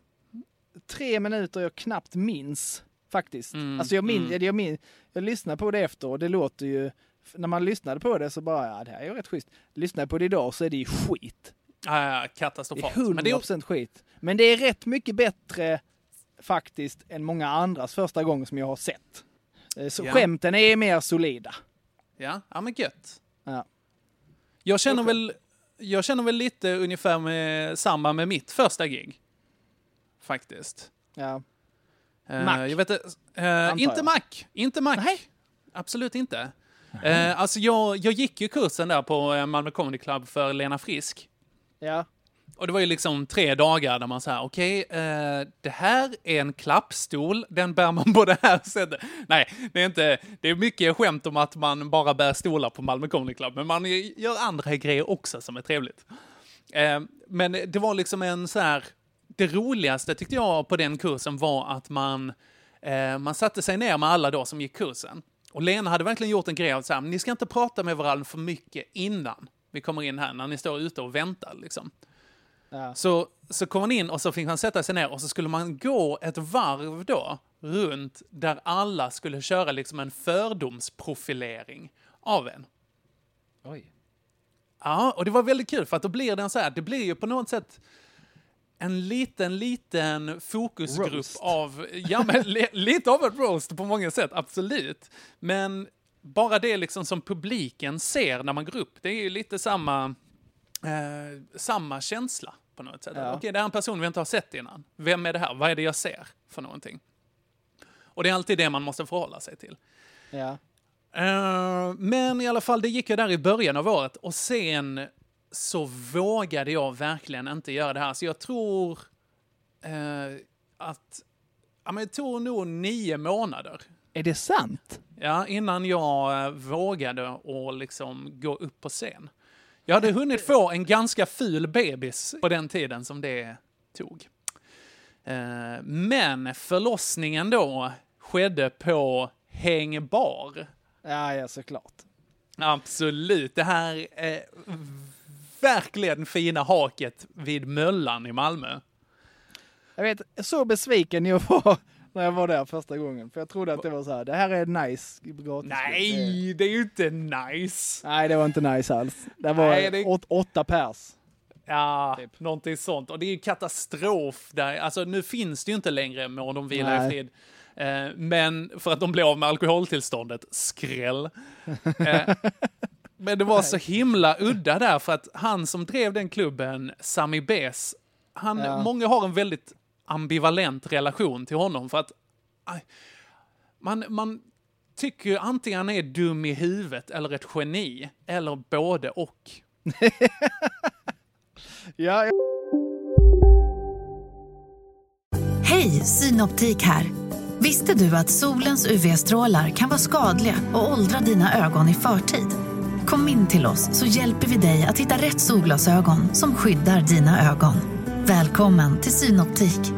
tre minuter jag knappt minns faktiskt. Mm, Alltså jag minns, mm. jag minns, jag lyssnade på det efter och det låter ju, när man lyssnade på det så bara, ja det här är ju rätt schysst. Lyssnar jag på det idag så är det ju skit. Ja, ja, Det är katastrofalt. 100% Men det är, skit. Men det är rätt mycket bättre faktiskt än många andras första gång som jag har sett. Eh, Så Ja. skämten är mer solida. ja, ja, men gött. Ja. Jag känner väl, jag känner väl lite ungefär med samma med mitt första gig. Faktiskt. Ja. Eh, Mac. Jag vet, inte, eh, jag. inte Mac. Inte Mac. Nej. Absolut inte. Eh, alltså jag, jag gick ju kursen där på Malmö Comedy Club för Lena Frisk. Ja. Och det var ju liksom tre dagar där man sa, okej, eh, det här är en klappstol, den bär man på det här sättet. Nej, det är inte, det är mycket skämt om att man bara bär stolar på Malmö Comedy Club, men man gör andra grejer också som är trevligt. Eh, men det var liksom en så här, det roligaste tyckte jag på den kursen var att man, eh, man satte sig ner med alla då som gick kursen. Och Lena hade verkligen gjort en grej av så här, ni ska inte prata med varandra för mycket innan vi kommer in här, när ni står ute och väntar liksom. Ja. Så, så kom man in och så fick man sätta sig ner och så skulle man gå ett varv då runt där alla skulle köra liksom en fördomsprofilering av en. Oj. Ja, och det var väldigt kul för att då blir den så här, det blir ju på något sätt en liten, liten fokusgrupp Roast. av, ja men li, lite av ett roast på många sätt, absolut. Men bara det liksom som publiken ser när man går upp, det är ju lite samma, eh, samma känsla på något sätt. Ja. Okej, det är en person vi inte har sett innan. Vem är det här? Vad är det jag ser för någonting? Och det är alltid det man måste förhålla sig till. Ja. Eh, men i alla fall, det gick jag där i början av året och sen så vågade jag verkligen inte göra det här. Så jag tror eh, att ja, men det tog nog nio månader Är det sant? ja, innan jag eh, vågade och liksom gå upp på scen. Jag hade hunnit få en ganska ful bebis på den tiden som det tog. Eh, men förlossningen då skedde på hängbar. Ja, ja såklart. Absolut. Det här är verkligen fina haket vid Möllan i Malmö. Jag vet, så besviken jag var när jag var där första gången. För jag trodde att det var så här, det här är nice gratis. Nej, det är ju inte nice. Nej, det var inte nice alls. Det var Nej, det- åt, åtta pers. Ja, Typ. någonting sånt. Och det är ju katastrof där. Alltså nu finns det ju inte längre må de vila i frid. Eh, men för att de blev av med alkoholtillståndet, skräll. Eh, Men det var så himla udda där för att han som drev den klubben, Sami Bes, han, Ja. många har en väldigt ambivalent relation till honom för att man, man tycker ju antingen han är dum i huvudet eller ett geni, eller både och. Ja, ja. Hej, Synoptik här. Visste du att solens UV-strålar kan vara skadliga och åldra dina ögon i förtid? Kom in till oss så hjälper vi dig att hitta rätt solglasögon som skyddar dina ögon. Välkommen till Synoptik.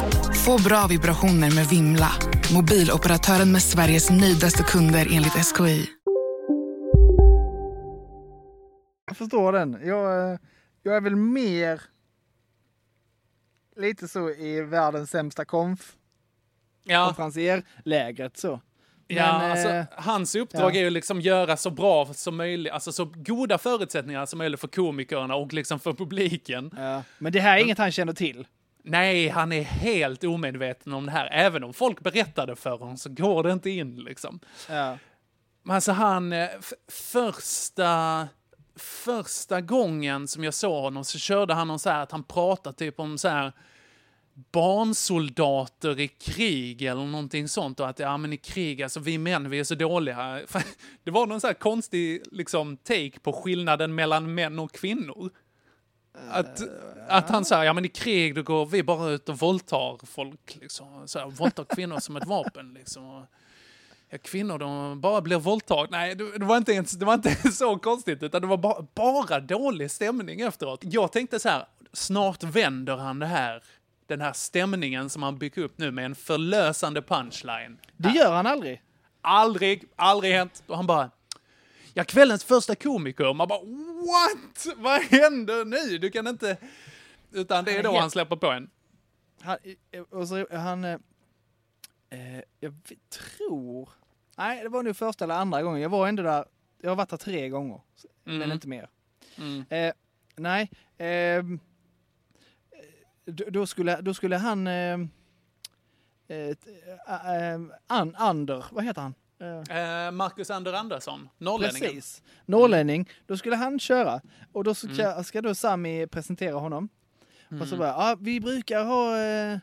Få bra vibrationer med Vimla. Mobiloperatören med Sveriges nöjdaste kunder enligt SKI. Jag förstår den. Jag, eh, jag är väl mer lite så i världens sämsta konf. Ja, Konferencier-lägret så. ja Men, alltså, eh, hans uppdrag ja. är ju liksom göra så bra som möjligt, alltså så goda förutsättningar som möjligt för komikerna och liksom för publiken. Ja. Men det här är inget han känner till. Nej, han är helt omedveten om det här. Även om folk berättade för honom så går det inte in liksom. Ja. Men alltså han, eh, första, första gången som jag såg honom så körde han någon så här att han pratade typ om så här barnsoldater i krig eller någonting sånt och att ja men i krig, alltså vi män vi är så dåliga. Det var någon så här konstig liksom take på skillnaden mellan män och kvinnor. Att, att han säger, ja men i krig då går vi bara ut och våldtar folk liksom. Så här, våldtar kvinnor som ett vapen liksom. Ja, kvinnor de bara blir våldtagna. Nej, det, det, var inte ens, det var inte så konstigt, utan det var bara, bara dålig stämning efteråt. Jag tänkte så här, snart vänder han det här, den här stämningen som han byggt upp nu med en förlösande punchline. Det gör han aldrig. Aldrig, aldrig hänt. Och han bara, ja kvällens första komiker. Man bara, what? Vad händer nu? Du kan inte... Utan det är då han släpper på en. Han, eh, och så, han eh, eh, jag tror... Nej, det var nog första eller andra gången. Jag var ändå där. Jag har varit där tre gånger, men Mm. inte mer. Mm. Eh, nej, ehm, då, då, skulle, då skulle han... Eh, eh, eh, an, Ander, vad heter han? Eh, Marcus Ander Andersson, norrlänningen. Precis. Norrlänning. Då skulle han köra. Och då ska, Mm. ska då Sami presentera honom. Och så Mm. bara, ja vi brukar ha... Eh,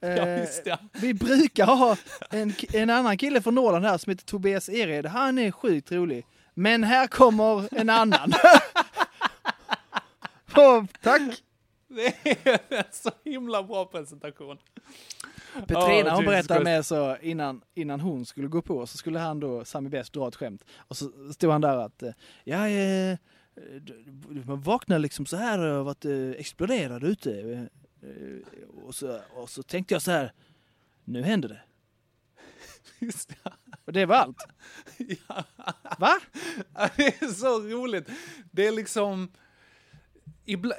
Ja, eh, vi brukar ha en, en annan kille från Norrland här som heter Tobias Ered. Han är sjukt rolig. Men här kommer en annan. Tack! Det är en så himla bra presentation. Petrina hon berättade med så innan, innan hon skulle gå på så skulle han då, Sami Best, dra ett skämt. Och så stod han där att, eh, ja, eh, man vaknar liksom så här av att det exploderar ute. Eh, eh, Och så, och så tänkte jag så här, nu händer det. Och det var allt. Ja. Va? Det är så roligt. Det är liksom... Ibla...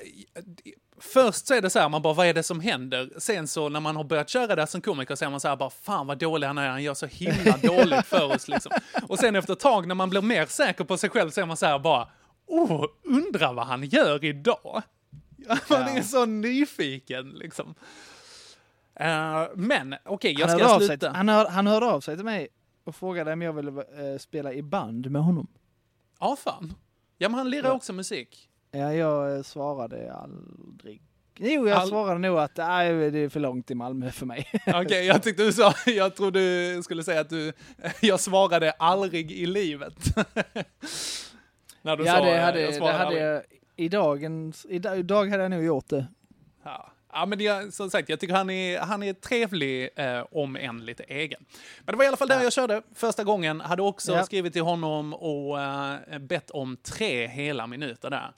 Först så är det så här, man bara, vad är det som händer? Sen så när man har börjat köra där som komiker så är man så här, bara, fan vad dålig han är, han gör så himla dåligt för oss liksom. Och sen efter ett tag när man blir mer säker på sig själv så är man så här bara, åh, undrar vad han gör idag? Man är så nyfiken liksom. Eh, men okej, jag han, ska hörde av sig, sluta. han, hör, han hörde av sig till mig och frågade om jag ville eh, spela i band med honom. Ja, fan. Ja, men han lirar Ja. också musik. Ja, jag eh, svarade aldrig. Jo, jag All- svarade nog att nej, det är för långt till Malmö för mig. Okej, jag tyckte du sa, jag trodde du skulle säga att du, jag svarade aldrig i livet. När du ja, sa, det hade, jag det svarade hade aldrig. jag, i dagens, idag, idag hade jag nog gjort det. Ja. ja, men jag, som sagt, jag tycker han är, han är trevlig, eh, om än lite egen. Men det var i alla fall där jag körde första gången. Hade också Ja. skrivit till honom och eh, bett om tre hela minuter där.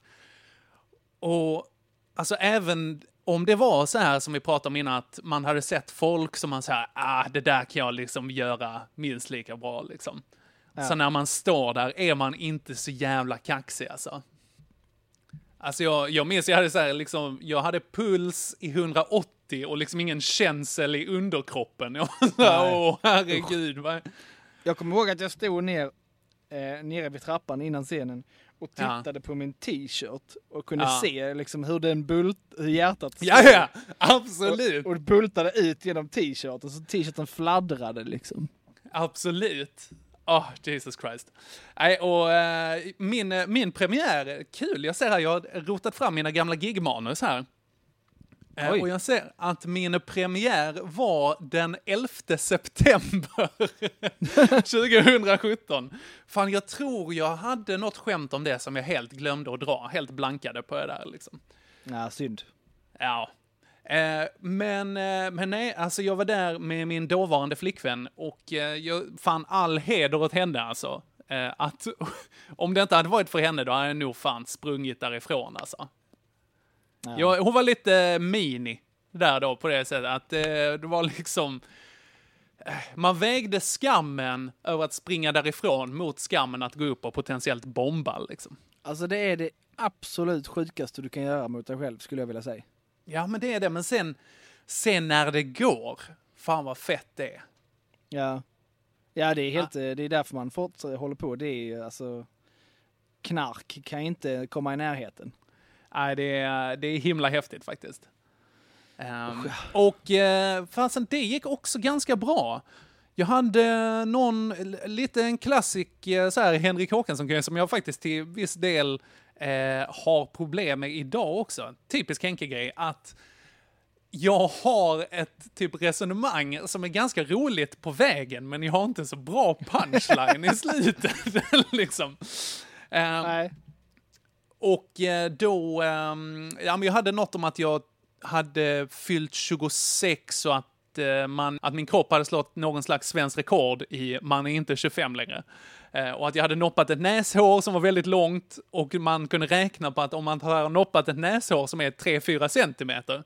Och alltså även om det var så här som vi pratade om innan, att man hade sett folk som man säger, ah, det där kan jag liksom göra minst lika bra liksom. Ja. Så när man står där är man inte så jävla kaxig alltså. Alltså jag, jag minns, jag hade så här, liksom, jag hade puls i 180 och liksom ingen känsel i underkroppen. Jag var så här, åh herregud. Vad... Jag kommer ihåg att jag stod ner eh, nere vid trappan innan scenen och Ja. tittade på min t-shirt och kunde Ja. se liksom hur den bult, hur hjärtat Ja, ja, absolut. Och, och bultade ut genom t-shirten så t-shirten fladdrade liksom. Absolut. Åh, Jesus Christ. Nej, och eh, min, eh, min premiär, kul, jag ser här, jag har rotat fram mina gamla gigmanus här. Eh, Oj. och jag ser att min premiär var den 11 september 2017. Fan, jag tror jag hade något skämt om det som jag helt glömde att dra, helt blankade på det där liksom. Ja, synd. Ja. Eh, men, eh, men nej, alltså jag var där med min dåvarande flickvän och eh, jag fann all heder åt henne alltså. Att om det inte hade varit för henne då hade jag nog fan sprungit därifrån alltså. Ja. Jag, hon var lite mini där då på det sättet att eh, det var liksom eh, man vägde skammen över att springa därifrån mot skammen att gå upp och potentiellt bomba liksom. Alltså det är det absolut sjukaste du kan göra mot dig själv skulle jag vilja säga. Ja, men det är det. Men sen, sen när det går, fan vad fett det är. Ja. Ja, det är helt, eh, det är därför man fort håller på. Det är ju alltså knark kan inte komma i närheten. Nej, det är, det är himla häftigt faktiskt. Um, och uh, fasen, det gick också ganska bra. Jag hade någon, l- lite en klassik, eh, så här, Henrik Håkansson som jag faktiskt till viss del eh, har problem med idag också. Typisk Henke-grej, att jag har ett typ resonemang som är ganska roligt på vägen, men jag har inte så bra punchline i slutet. liksom. Ehm, Nej och eh, då, ehm, ja men jag hade något om att jag hade fyllt 26 och att, eh, man, att min kropp hade slått någon slags svensk rekord i man är inte 25 längre. Eh, och att jag hade noppat ett näshår som var väldigt långt och man kunde räkna på att om man har noppat ett näshår som är 3-4 centimeter,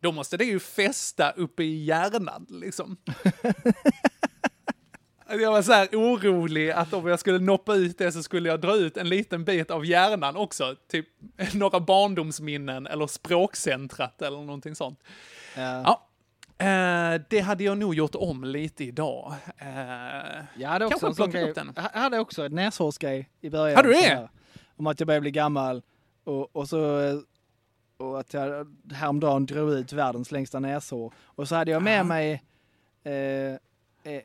då måste det ju fästa uppe i hjärnan liksom. Jag var så här orolig att om jag skulle noppa ut det så skulle jag dra ut en liten bit av hjärnan också. Typ några barndomsminnen eller språkcentrat eller någonting sånt. Ja. Ja. Eh, det hade jag nog gjort om lite idag. Eh, Jag hade också Kanske en grej. upp den. Jag hade också ett näshårsgrej i början. Hade du det? här, Om att jag börjar bli gammal och, och så och att jag häromdagen drog ut världens längsta näshår. Och så hade jag med Ja. mig eh, eh,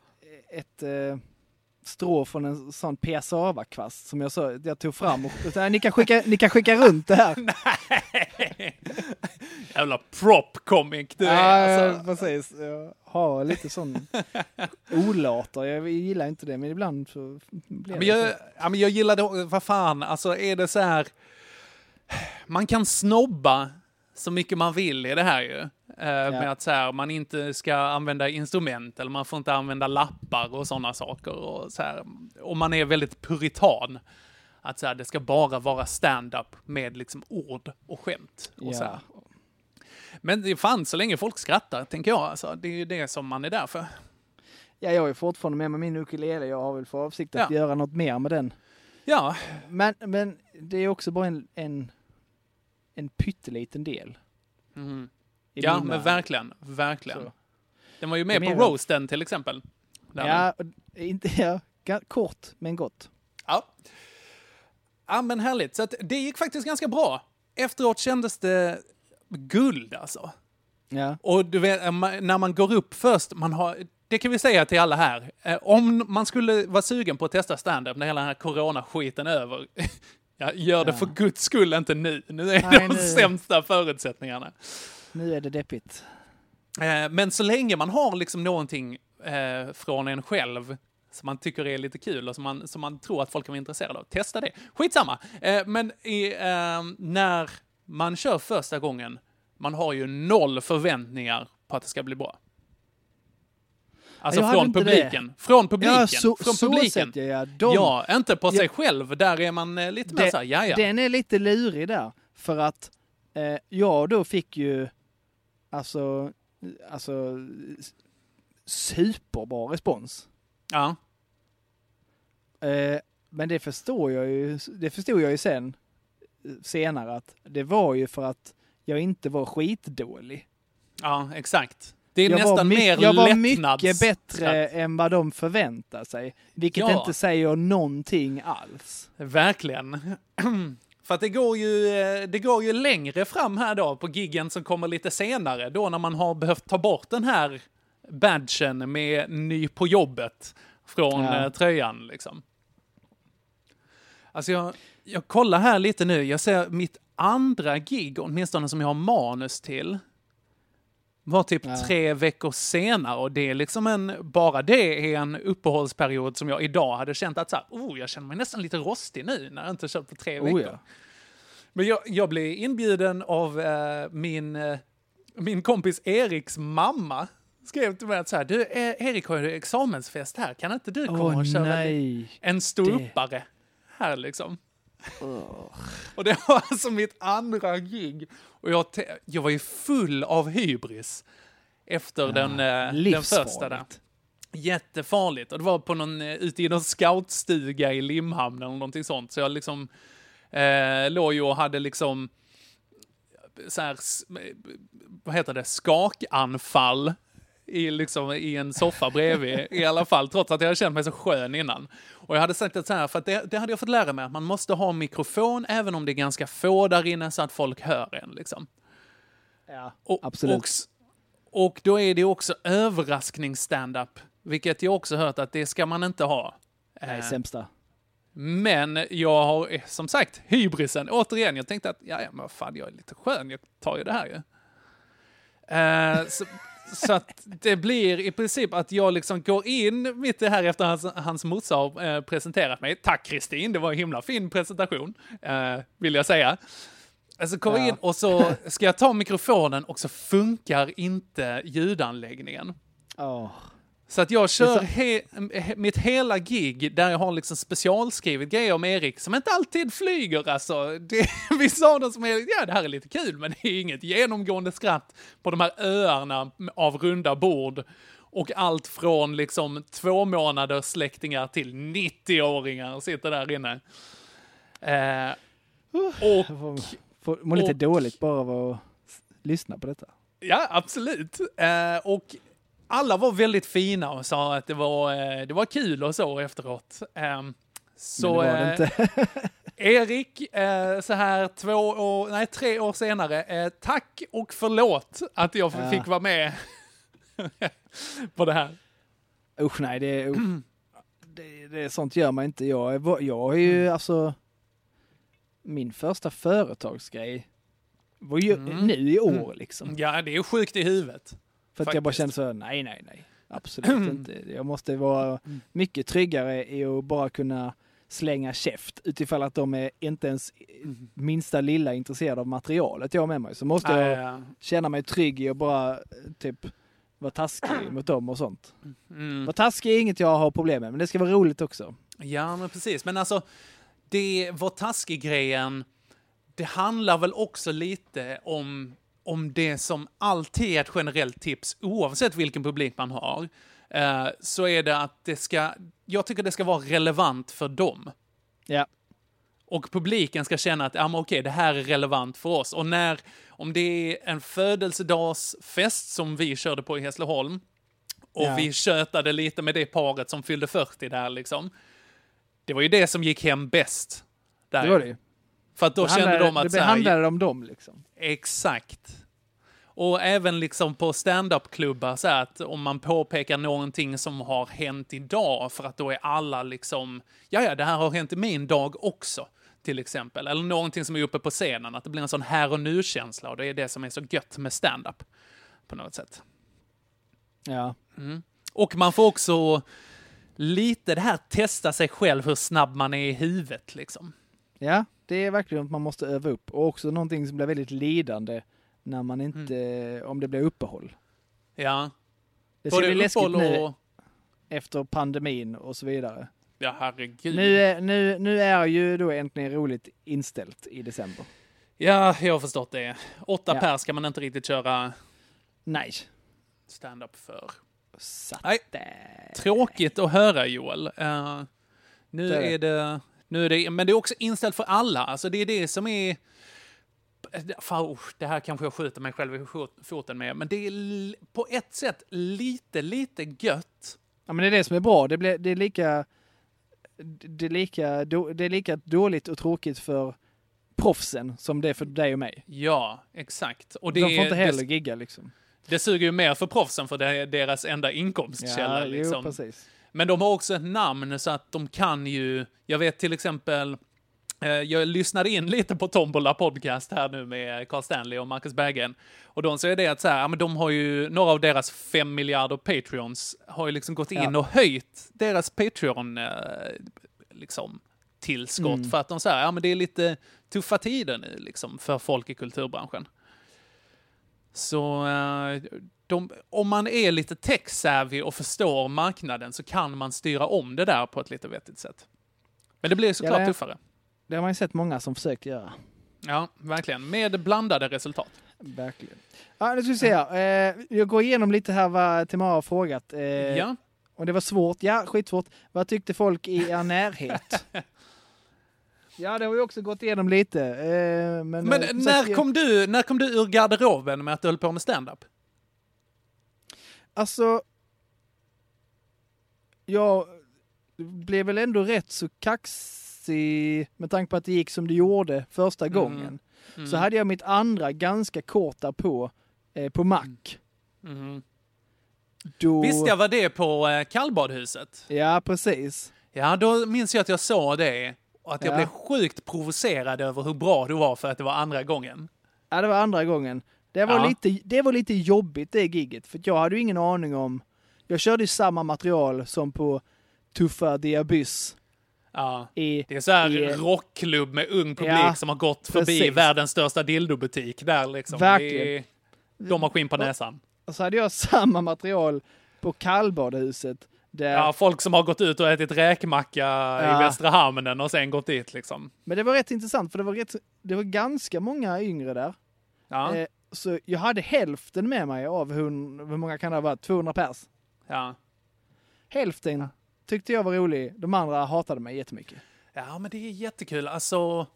ett eh, strå från en sån piassava-kvast som jag, så, jag tog fram. Och, ni, kan skicka, ni kan skicka runt det här. Jävla prop comic du är. Ja, Alltså. precis. Jag har lite sån olater. Jag gillar inte det, men ibland så blir Men det jag, så. ja, men jag gillar det, vad fan, alltså är det så här, man kan snobba så mycket man vill i det här ju. Eh, Med att så här, man inte ska använda instrument eller man får inte använda lappar och sådana saker. Och, så här, och man är väldigt puritan. Att så här, det ska bara vara stand-up med liksom ord och skämt. Och så. Ja. Men det är fan så länge folk skrattar, tänker jag. Alltså, det är ju det som man är där för. Ja, jag är fortfarande med med min ukulele. Jag har väl för avsikt att Ja. göra något mer med den. Ja, Men, men det är också bara en, en, en pytteliten del. Mhm. Ja min men verkligen, verkligen. Så. Den var ju med på roasten till exempel. Ja, inte, ja, kort men gott. Ja. Ja, men härligt. Så det gick faktiskt ganska bra. Efteråt kändes det guld alltså. Ja. Och du vet, eh, när man går upp först, man har, det kan vi säga till alla här. Eh, Om man skulle vara sugen på att testa stand-up när hela den här coronaskiten är över, ja, gör det Ja. för guds skull inte nu. Nu är Nej, de nu- sämsta förutsättningarna. Nu är det deppigt. Eh, Men så länge man har liksom någonting eh, från en själv som man tycker är lite kul och som man, som man tror att folk kan vara intresserade av, testa det. Skitsamma! Eh, Men i, eh, när man kör första gången, man har ju noll förväntningar på att det ska bli bra. Alltså från publiken. det. Från publiken. Ja, så, från så publiken. jag. De, Ja, inte på sig Ja. själv. Där är man lite mer såhär, ja ja. Den är lite lurig där. För att eh, jag då fick ju alltså, alltså superbra respons. Ja. Eh, men det förstår jag ju, det förstod jag ju sen, senare, att det var ju för att jag inte var skitdålig. Ja, exakt. Det är jag nästan mer jag var lättnads- mycket bättre än vad de förväntar sig. Vilket Ja. inte säger någonting alls. Verkligen. För att det går, ju, eh, det går ju längre fram här då på giggen som kommer lite senare, då när man har behövt ta bort den här badgen med ny på jobbet från Ja. eh, tröjan liksom. Alltså jag, jag kollar här lite nu, jag ser mitt andra gig, åtminstone som jag har manus till, var typ Ja. tre veckor senare och det är liksom en, bara det är en uppehållsperiod som jag idag hade känt att så här, oh, jag känner mig nästan lite rostig nu när jag inte kört på tre Oh, veckor. ja. Men jag, jag blev inbjuden av eh, min, eh, min kompis Eriks mamma. Skrev till mig att så här, du eh, Erik har ju examensfest här, kan inte du komma Åh och köra nej. en ståuppare här liksom? Och det var alltså mitt andra gig. Och jag, jag var ju full av hybris efter den, eh, den första där. Jättefarligt. Och det var på någon, eh, ute i någon scoutstuga i Limhamn eller någonting sånt. Så jag liksom eh, låg ju och hade liksom så här, eh, vad heter det, skakanfall i, liksom, i en soffa bredvid i alla fall, trots att jag hade känt mig så skön innan. Och jag hade sagt det så här, för att det, det hade jag fått lära mig, att man måste ha mikrofon även om det är ganska få där inne så att folk hör en. Liksom. Ja, Och, absolut. Och, och då är det också överrasknings-standup, vilket jag också hört att det ska man inte ha. Nej, Eh, sämsta. men jag har eh, som sagt hybrisen. Återigen, jag tänkte att ja, ja, men vad fan, jag är lite skön, jag tar ju det här ju. Eh, så, så att det blir i princip att jag liksom går in mitt i här efter hans, hans morsa har eh, presenterat mig. Tack Kristin, det var en himla fin presentation, eh, vill jag säga. Alltså kommer Ja. in och så ska jag ta mikrofonen och så funkar inte ljudanläggningen. Åh. Så att jag kör he, mitt hela gig där jag har liksom specialskrivit grejer om Erik som inte alltid flyger alltså. Det, vissa av dem som är, ja det här är lite kul men det är inget genomgående skratt på de här öarna av runda bord. Och allt från liksom två månaders släktingar till 90-åringar sitter där inne. Eh, och Jag får, får må lite och- dåligt bara av att lyssna på detta. Ja, absolut. Eh, och alla var väldigt fina och sa att det var, eh, det var kul och så efteråt. Eh, så Men det var det eh, inte. Erik, eh, så här två år, nej tre år senare, tack och förlåt att jag Ja. fick vara med på det här. Usch nej, det är, usch. det, det, sånt gör man inte. Jag, är, jag är ju alltså, min första företagsgrej var ju Mm. nu i år liksom. Ja, det är sjukt i huvudet. För att jag bara kände så, nej, nej, nej. Absolut inte. Jag måste vara mycket tryggare i att bara kunna slänga käft utifall att de är inte ens minsta lilla intresserade av materialet jag har med mig. Så måste jag Ja, ja, känna mig trygg i att bara eh, typ vara taskig mot dem och sånt. Mm. Vara taskig är inget jag har problem med, men det ska vara roligt också. Ja, men precis. Men alltså, det var taskig-grejen, det handlar väl också lite om, om det som alltid är ett generellt tips, oavsett vilken publik man har, eh, så är det att det ska, jag tycker det ska vara relevant för dem. Ja. Och publiken ska känna att, ja men okej, det här är relevant för oss. Och när, om det är en födelsedagsfest som vi körde på i Hässleholm, och Ja. vi tjötade lite med det paret som fyllde 40 där liksom. Det var ju det som gick hem bäst. Där. Det var det. För att då Det kände de att Det så här, handlade om dem liksom. Exakt. Och även liksom på stand-up-klubbar så att om man påpekar någonting som har hänt idag för att då är alla liksom, ja ja, det här har hänt i min dag också, till exempel. Eller någonting som är uppe på scenen, att det blir en sån här och nu-känsla och det är det som är så gött med stand-up på något sätt. Ja. Och man får också lite det här testa sig själv hur snabb man är i huvudet liksom. Ja, det är verkligen att man måste öva upp. Och också någonting som blir väldigt lidande när man inte, Mm. om det blir uppehåll. Ja. Det ska bli läskigt nu och... efter pandemin och så vidare. Ja, herregud. Nu är, nu, nu är ju då äntligen roligt inställt i december. Ja, jag har förstått det. Åtta Ja. pers ska man inte riktigt köra Nej. stand-up för. Satt Nej. Tråkigt att höra, Joel. Eh, Nu det. är det, nu är det, men det är också inställt för alla. Alltså det är det som är... Fan, det här kanske jag skjuter mig själv i fot- foten med, men det är på ett sätt lite, lite gött. Ja, men det är det som är bra. Det, blir, det är lika... Det är lika, det är lika dåligt och tråkigt för proffsen som det är för dig och mig. Ja, exakt. Och det, De får inte heller det, gigga liksom. det suger ju mer för proffsen, för det är deras enda inkomstkälla. Ja, jo, liksom. precis. Men de har också ett namn så att de kan ju, jag vet till exempel, eh, jag lyssnade in lite på Tombola podcast här nu med Carl Stanley och Marcus Berggren. Och de säger det att så här, ja, men de har ju, några av deras fem miljarder Patreons har ju liksom gått in Ja. och höjt deras Patreon, eh, liksom, tillskott Mm. för att de säger, ja men det är lite tuffa tider nu liksom för folk i kulturbranschen. Så eh, de, om man är lite tech-savvy och förstår marknaden så kan man styra om det där på ett lite vettigt sätt. Men det blir såklart det- tuffare. Det har man ju sett många som försökt göra. Ja, verkligen. Med blandade resultat. Verkligen. Ja, nu ska vi se här. Eh, jag går igenom lite här vad Timar har frågat. Eh, Ja. Och det var svårt. Ja, skitsvårt. Vad tyckte folk i er närhet? ja, det har vi också gått igenom lite. Eh, men Men när, kom du, när kom du ur garderoben med att du höll på med stand-up? Alltså, jag blev väl ändå rätt så kaxig med tanke på att det gick som det gjorde första gången. Mm. Så hade jag mitt andra ganska kort på eh, på Mac. Mhm. Då... Visste jag var det på eh, kallbadhuset? Ja, precis. Ja, då minns jag att jag sa det. Och att jag Ja. blev sjukt provocerad över hur bra du var för att det var andra gången. Ja, det var andra gången. Det var, Ja. lite, det var lite jobbigt det gigget, för jag hade ju ingen aning om... Jag körde ju samma material som på Tuffa The Abyss. Ja. I, Det är så här i- rockklubb med ung publik Ja, som har gått förbi precis. världens största dildobutik där liksom. Verkligen. Det De har skinn på näsan. Och så hade jag samma material på kallbadhuset. Där, Ja, folk som har gått ut och ätit räkmacka Ja. i Västra Hamnen och sen gått dit liksom. Men det var rätt intressant, för det var, rätt, det var ganska många yngre där. Ja, Eh, så jag hade hälften med mig av hon, hur många kan det ha varit? 200 pers. ja. Hälften tyckte jag var rolig, de andra hatade mig jättemycket. ja, men det är jättekul. Alltså,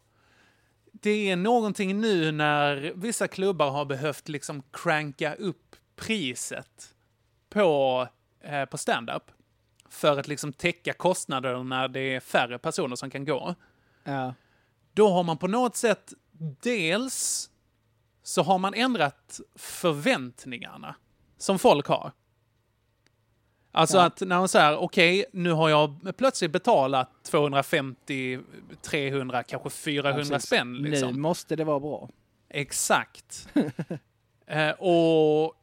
det är någonting nu när vissa klubbar har behövt liksom cranka upp priset på, eh, på stand-up för att liksom täcka kostnader när det är färre personer som kan gå. Ja. Då har man på något sätt dels så har man ändrat förväntningarna som folk har. Alltså Ja. att när man säger okej, nu har jag plötsligt betalat 250, 300, kanske 400 Precis. spänn. Nu Liksom. måste det vara bra. Exakt. eh, och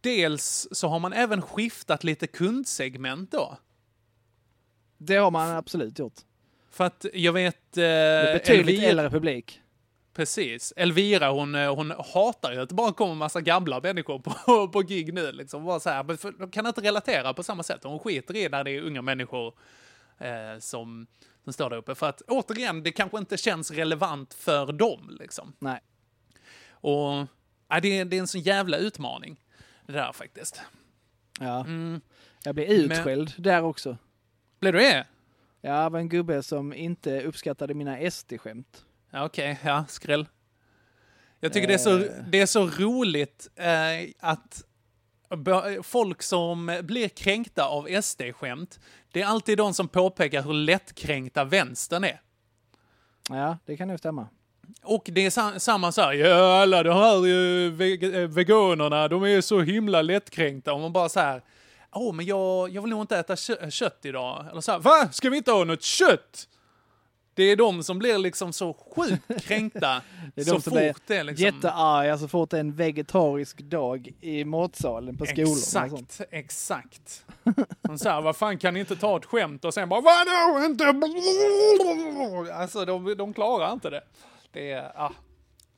dels så har man även skiftat lite kundsegment då. Det har man absolut gjort. För att jag vet... Eh, Det är betydligt Elvira- äldre publik. Precis. Elvira, hon, eh, hon hatar ju att det bara kommer massa gamla människor på, på gig nu. Liksom. Bara så här, men för, de kan inte relatera på samma sätt. Hon skiter i när det är unga människor eh, som, som står där uppe. För att återigen, det kanske inte känns relevant för dem. Liksom. Nej. Och ja, det, är, det är en sån jävla utmaning. Det där faktiskt. Ja. Mm. Jag blev utskälld där också. Blev du det? Ja, det var en gubbe som inte uppskattade mina SD-skämt. Ja, Okej, ja, skräll. Jag tycker det, är så, Eh. det är så roligt eh, att folk som blir kränkta av SD-skämt, det är alltid de som påpekar hur lättkränkta vänstern är. Ja, det kan nog stämma. Och det är sa- samma så här, ja alla de här eh, veg- veganerna, de är så himla lättkränkta. Och man bara så här, åh men jag, jag vill nog inte äta kö- kött idag. Eller så här, va? Ska vi inte ha något kött? Det är de som blir liksom så sjukt kränkta Det är så de som blir fort det är liksom... jättearga så fort det är en vegetarisk dag i matsalen på skolan. Exakt, exakt. De säger, vad fan kan ni inte ta ett skämt och sen bara, vadå inte? Alltså de, de klarar inte det. Det är, ah.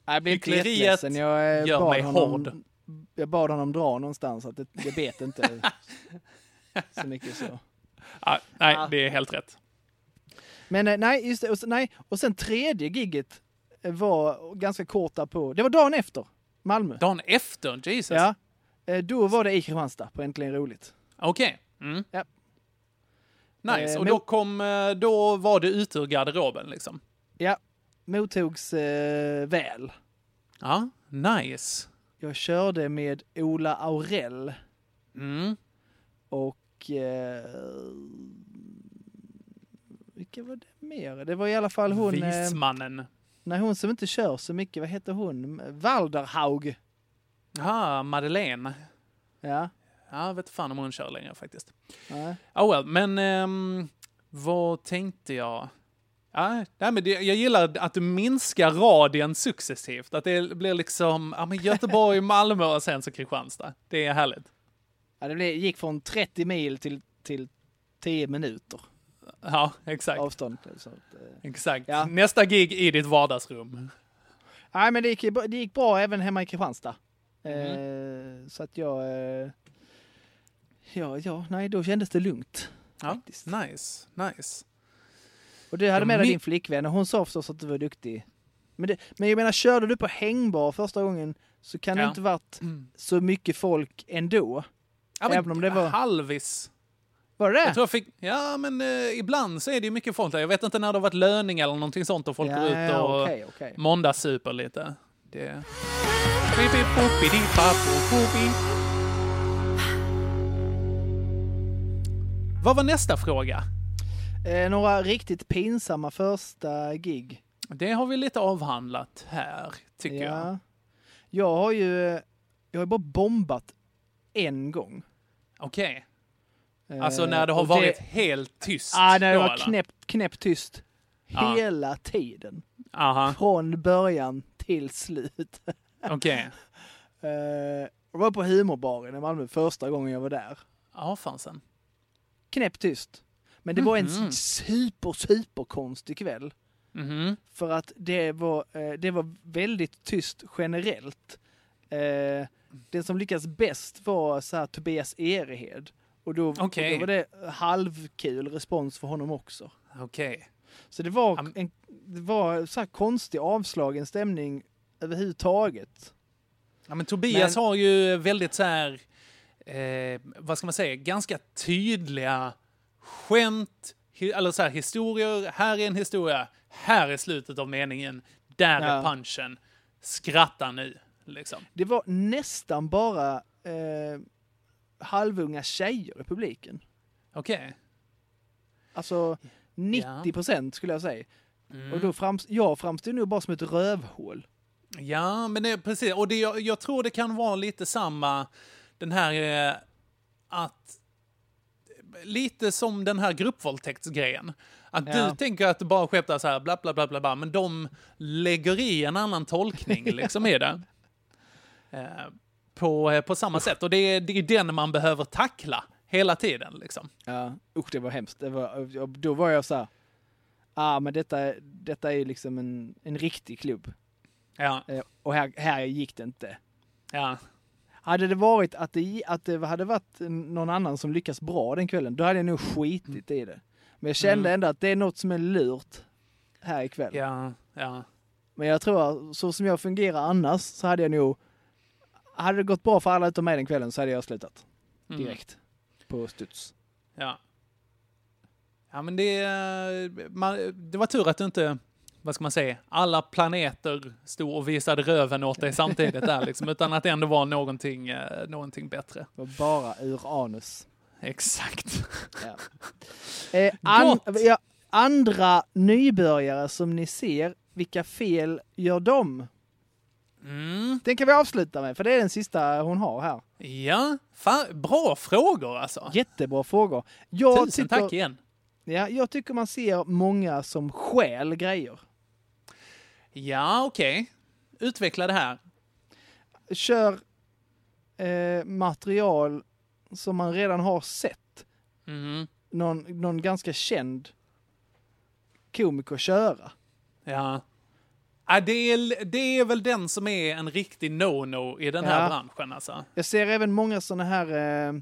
Jag blev inte jätteledsen. Jag, eh, gör bad mig honom, hård. Jag bad honom dra någonstans, att det, jag vet inte så mycket så. Ah, nej, Ah. det är helt rätt. Men eh, nej, just det. Och, nej. och sen tredje gigget eh, var ganska kort på. Det var dagen efter, Malmö. Dagen efter, Jesus. Ja. Eh, Då var det i Kristianstad på Äntligen Roligt. Okej. Mm. Nice, Eh, och då, kom, då var du ute ur garderoben liksom? Ja, mottogs eh, väl. Ja, nice. Jag körde med Ola Aurell Mm. och... Eh, vilka var det mer? Det var i alla fall hon... Eh, Vismannen. nej, hon som inte kör så mycket. Vad heter hon? Walderhaug. Ja, Madeleine. Ja. Ja, vet fan om hon kör längre faktiskt. Nej. Oh well, men ehm, vad tänkte jag? Ja, nej, men det, jag gillar att du minskar radien successivt. Att det blir liksom ja, men Göteborg, Malmö och sen så Kristianstad. Det är härligt. Ja, det gick från 30 mil till, till 10 minuter Ja, exakt. avstånd. Så, att, eh. exakt. Ja. Nästa gig i ditt vardagsrum. Nej, men det gick, det gick bra även hemma i Kristianstad. Mhm. Eh, så att jag... Eh, ja, ja, nej, då kändes det lugnt. Ja, Faktiskt. nice, nice. Och du hade med dig din flickvän och hon sa förstås att du var duktig. Men, det, men jag menar, körde du på hängbar första gången så kan det Ja. inte varit så mycket folk ändå. Ja, men Även om det var- Halvis. Var det Jag tror jag fick, ja men eh, ibland så är det ju mycket folk där. Jag vet inte när det har varit löning eller någonting sånt och folk Ja, går ut ja, och okej, okej. måndagssuper lite. Det... Vad var nästa fråga? Eh, några riktigt pinsamma första gig. Det har vi lite avhandlat här, tycker jag. Ja. Jag har ju jag har bara bombat en gång. Okej. Eh, Alltså när det har varit helt tyst. Ah, när det var knäppt, knäppt tyst. Ja. Hela tiden. Aha, Från början till slut. okej. Eh, jag var på humorbaren i Malmö första gången jag var där. Ja, fansen. Knäppt tyst. Men det var en Mhm. super, super konstig kväll. Mhm. För att det var, eh, det var väldigt tyst generellt. Eh, den som lyckades bäst var så Tobias Erehed. Och då, och då var det halvkul respons för honom också. Okej. Så det var, en, det var så här konstig avslagen stämning överhuvudtaget. Ja, men Tobias Men- har ju väldigt så här, eh, vad ska man säga, ganska tydliga skämt, eller så här historier. Här är en historia, här är slutet av meningen, där är Ja. punchen. Skratta nu, liksom. Det var nästan bara eh, halvunga tjejer i publiken. Okej. Alltså 90 procent skulle jag säga. Mm. Och då frams, jag framstod nog bara som ett rövhål. Ja, men det är precis. Och det, jag, jag tror det kan vara lite samma, den här eh, att lite som den här gruppvåldtäktsgrejen. Att Ja. du tänker att du bara skämtar så här bla bla bla bla bla, men de lägger i en annan tolkning liksom i det. Eh, på, eh, på samma sätt. Och det är, det är den man behöver tackla hela tiden liksom. Ja, usch det var hemskt. Det var, då var jag så här, ah men detta, detta är ju liksom en, en riktig klubb. Ja, Eh, och här, här gick det inte. ja, Hade det varit att det, att det hade varit någon annan som lyckas bra den kvällen, då hade jag nog skitit i det. Men jag kände Mm. ändå att det är något som är lurt här ikväll. ja, ja. Men jag tror, så som jag fungerar annars, så hade jag nog... Hade det gått bra för alla utom mig den kvällen så hade jag slutat. Mm. Direkt. På studs. Ja. Ja, men det, man, det var tur att du inte, vad ska man säga, alla planeter stod och visade röven åt dig samtidigt där liksom, utan att det ändå var någonting, eh, någonting bättre. Bara ur anus. Exakt. Ja. Eh, an, ja, andra nybörjare som ni ser, vilka fel gör de? Mm. Den kan vi avsluta med, för det är den sista hon har här. Ja, fan, bra frågor alltså. Jättebra frågor. Jag Tusen tycker, tack igen. Ja, jag tycker man ser många som stjäl grejer. Ja, okej. Utveckla det här. Kör eh, material som man redan har sett. Mm. Någon, någon ganska känd komiker köra. Ja. Ja, det, är, det är väl den som är en riktig no-no i den här Ja. branschen alltså. Jag ser även många sådana här, eh,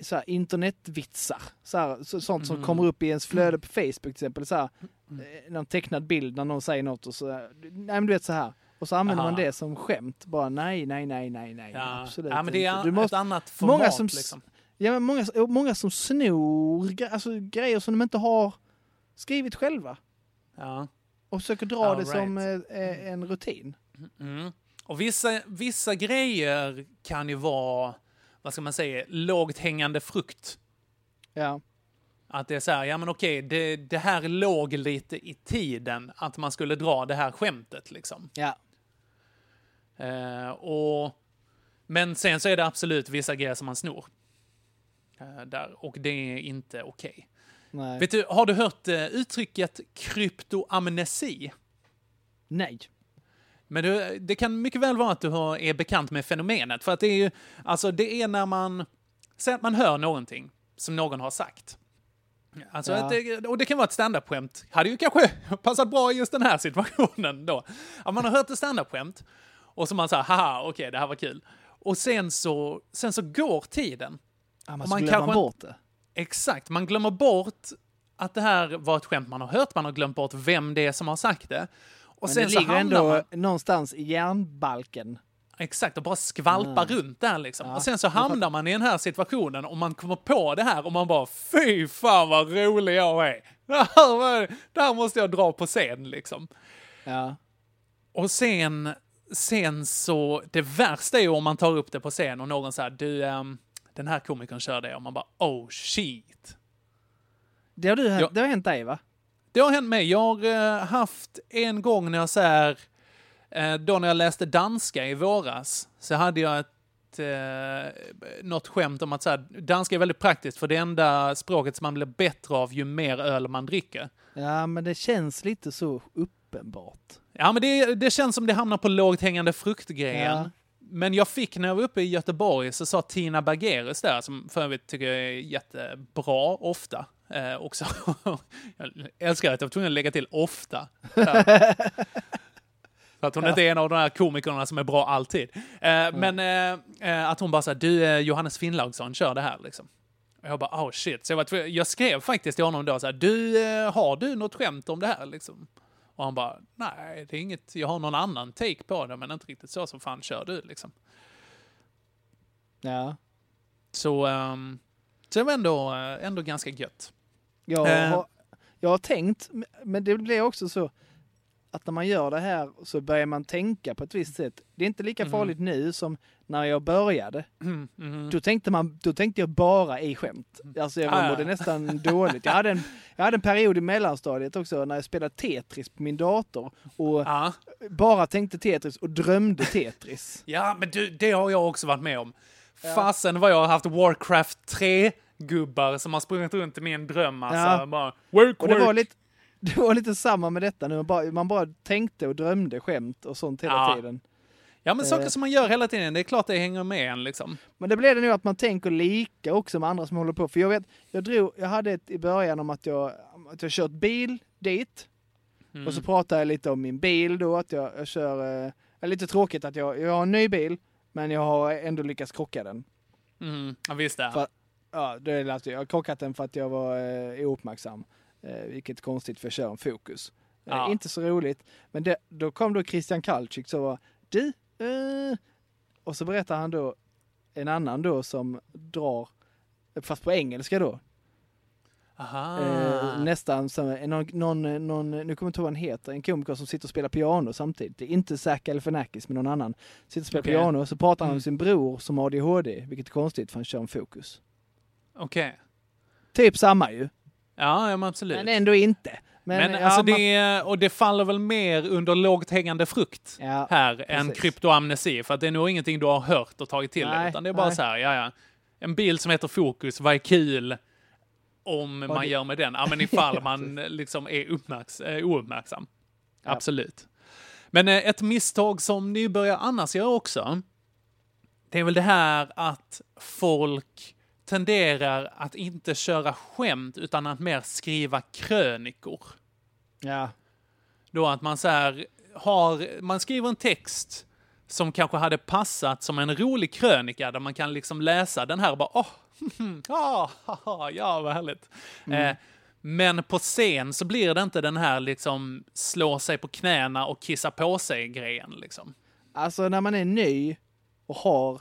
så här internetvitsar. Så här, så, sånt som Mm. kommer upp i ens flöde på Facebook till exempel. Så här, eh, någon tecknad bild när någon säger något och så, nej men du vet så här. Och så använder Aha. man det som skämt. Bara nej, nej, nej, nej, nej. Ja, absolut ja men det är inte. Du ett måste, annat format många som liksom. Ja, många, många som snor alltså, grejer som de inte har skrivit själva. Ja. Och försöker dra All det som right. eh, eh, en rutin. Mm. Och vissa, vissa grejer kan ju vara, vad ska man säga, lågt hängande frukt. Ja. Att det är så här, ja men okej, det, det här låg lite i tiden att man skulle dra det här skämtet liksom. Ja. Eh, och, men sen så är det absolut vissa grejer som man snor. Eh, där, och det är inte okej. Nej. Vet du, har du hört eh, uttrycket kryptoamnesi? Nej. Men du, det kan mycket väl vara att du har, är bekant med fenomenet. För att det är ju, alltså det är när man, säg att man hör någonting som någon har sagt. Alltså, Ja. det, och det kan vara ett standup-skämt. Hade ju kanske passat bra i just den här situationen då. Att man har hört ett standup-skämt och så man säger haha, okej, det här var kul. Och sen så, sen så går tiden. Ja, man så glömmer man kanske- bort det. Exakt, man glömmer bort att det här var ett skämt man har hört, man har glömt bort vem det är som har sagt det. Och Men sen det så ligger ändå man... någonstans i järnbalken. Exakt, och bara skvalpa runt där liksom. Ja. Och sen så hamnar man i den här situationen och man kommer på det här och man bara fy fan vad rolig jag är. Det här, måste jag dra på scen liksom. Ja. Och sen, sen så, det värsta är ju om man tar upp det på scen och någon säger du, ehm, den här komikern kör det och man bara oh shit. Det har, du, Ja. det har hänt dig va? Det har hänt mig. Jag har eh, haft en gång när jag så här, eh, då när jag läste danska i våras, så hade jag ett, eh, något skämt om att så här, danska är väldigt praktiskt för det enda språket som man blir bättre av ju mer öl man dricker. Ja, men det känns lite så uppenbart. Ja, men det, det känns som det hamnar på lågt hängande frukt-grejen. Ja. Men jag fick när jag var uppe i Göteborg så sa Tina Bergerus där, som för övrigt tycker jag är jättebra ofta. Eh, också. jag älskar att jag var tvungen att lägga till ofta. Så att hon inte är en av de här komikerna som är bra alltid. Eh, Men eh, eh, att hon bara sa, du eh, Johannes Finnlaugsson kör det här liksom. Och jag bara, oh shit. Så jag, var jag skrev faktiskt till honom då så här, du, eh, har du något skämt om det här liksom? Och han bara, nej, det är inget, jag har någon annan take på det, men inte riktigt så som fan kör du liksom. Ja. Så, um, så det var ändå, eh, ändå ganska gött. Jag, Eh. har, jag har tänkt, men det blir också så att när man gör det här så börjar man tänka på ett visst sätt. Det är inte lika Mhm. farligt nu som när jag började. Mm, mhm. Då tänkte, man, då tänkte jag bara i skämt. Alltså jag Ah, ja. mådde nästan dåligt. Jag hade, en, jag hade en period i mellanstadiet också när jag spelade Tetris på min dator och Ja. bara tänkte Tetris och drömde Tetris. Ja, men du, det har jag också varit med om. Fasen vad jag har haft Warcraft 3-gubbar som har sprungit runt i min dröm. Alltså, Ja. bara, work, Och det work. var lite, det var lite samma med detta nu. Man bara, man bara tänkte och drömde skämt och sånt hela Ja. tiden. Ja, men saker Eh. som man gör hela tiden, det är klart det hänger med en liksom. Men det blev det nu att man tänker lika också med andra som håller på. För jag vet, jag drog, jag hade ett i början om att jag, att jag kört bil dit. Mm. Och så pratade jag lite om min bil då, att jag, jag kör, eh, lite tråkigt att jag, jag har en ny bil, men jag har ändå lyckats krocka den. Mm, ja, visst det. För- Ja, det är alltså, jag har krockat den för att jag var eh, ouppmärksam. Eh, vilket konstigt för kör en Focus. Eh, Ja. inte så roligt. Men det, då kom då Christian Kalczyk så var du, eh, och så berättar han då en annan då som drar, fast på engelska då. Eh, nästan som någon, någon, någon, nu kommer jag inte ihåg vad han heter, en komiker som sitter och spelar piano samtidigt. Det är inte Zac Galifianakis men någon annan. Sitter och spelar Okej. piano och så pratar han om Mm. sin bror som har ADHD, vilket är konstigt för han kör en Focus. Okej. Typ samma ju, Ja, ja, men absolut. men ändå inte. Men, ja, alltså man- det, och det faller väl mer under lågt hängande frukt Ja, här än precis. kryptoamnesi, för att det är nog ingenting du har hört och tagit till dig, utan det är bara nej. så här, ja, ja. En bil som heter Fokus, vad är kul om man det- gör med den? Ja, men ifall man liksom är uppmärks eh, ouppmärksam. Ja. Absolut. Men eh, ett misstag som nybörjare annars gör också, det är väl det här att folk tenderar att inte köra skämt utan att mer skriva krönikor. ja, Då att man så här har, man skriver en text som kanske hade passat som en rolig krönika där man kan liksom läsa den här och bara åh, haha, ja vad härligt. Eh, men på scen så blir det inte den här liksom slå sig på knäna och kissa på sig grejen liksom. alltså när man är ny och har,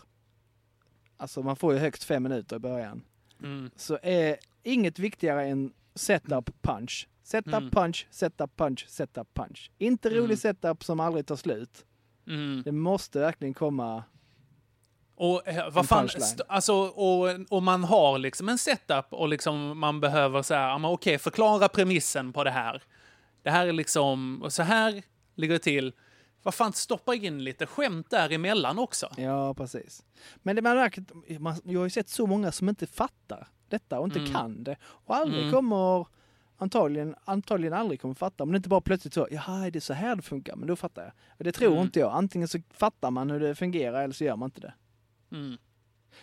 alltså man får ju högst fem minuter i början. Mm. så är inget viktigare än setup punch. Setup Mm. punch, setup punch, setup punch. Inte rolig Mm. setup som aldrig tar slut. Mm. Det måste verkligen komma... Och eh, vad fan, alltså, och, och man har liksom en setup och liksom man behöver så här, okej, förklara premissen på det här. Det här är liksom, och så här ligger det till. Vad fan, stoppa in lite skämt däremellan också. Ja, precis. Men det man märker, man, jag har ju sett så många som inte fattar detta och inte Mm. kan det. Och aldrig Mm. kommer, antagligen, antagligen aldrig kommer fatta. Om det inte bara plötsligt så, jaha, är det så här det funkar? Men då fattar jag. Och det tror Mm. inte jag. Antingen så fattar man hur det fungerar eller så gör man inte det. Mm.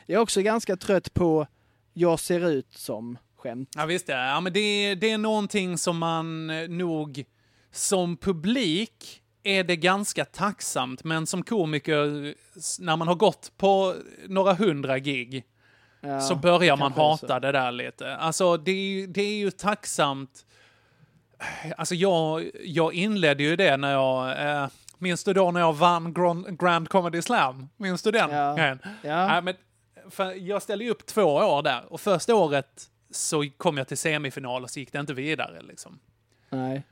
Jag är också ganska trött på jag ser ut som skämt. Ja, visst det. Ja, men det, det är någonting som man eh, nog som publik är det ganska tacksamt, men som komiker, när man har gått på några hundra gig, Ja, så börjar man är så. hata det där lite. Alltså, det är, ju- det är ju tacksamt. Alltså, jag, jag inledde ju det när jag... Eh, minns du då när jag vann Grand, Grand Comedy Slam? Minns du den? Ja. grejen? Ja. Nej, men, för jag ställde ju upp två år där, och första året så kom jag till semifinal och så gick det inte vidare. Liksom. Nej.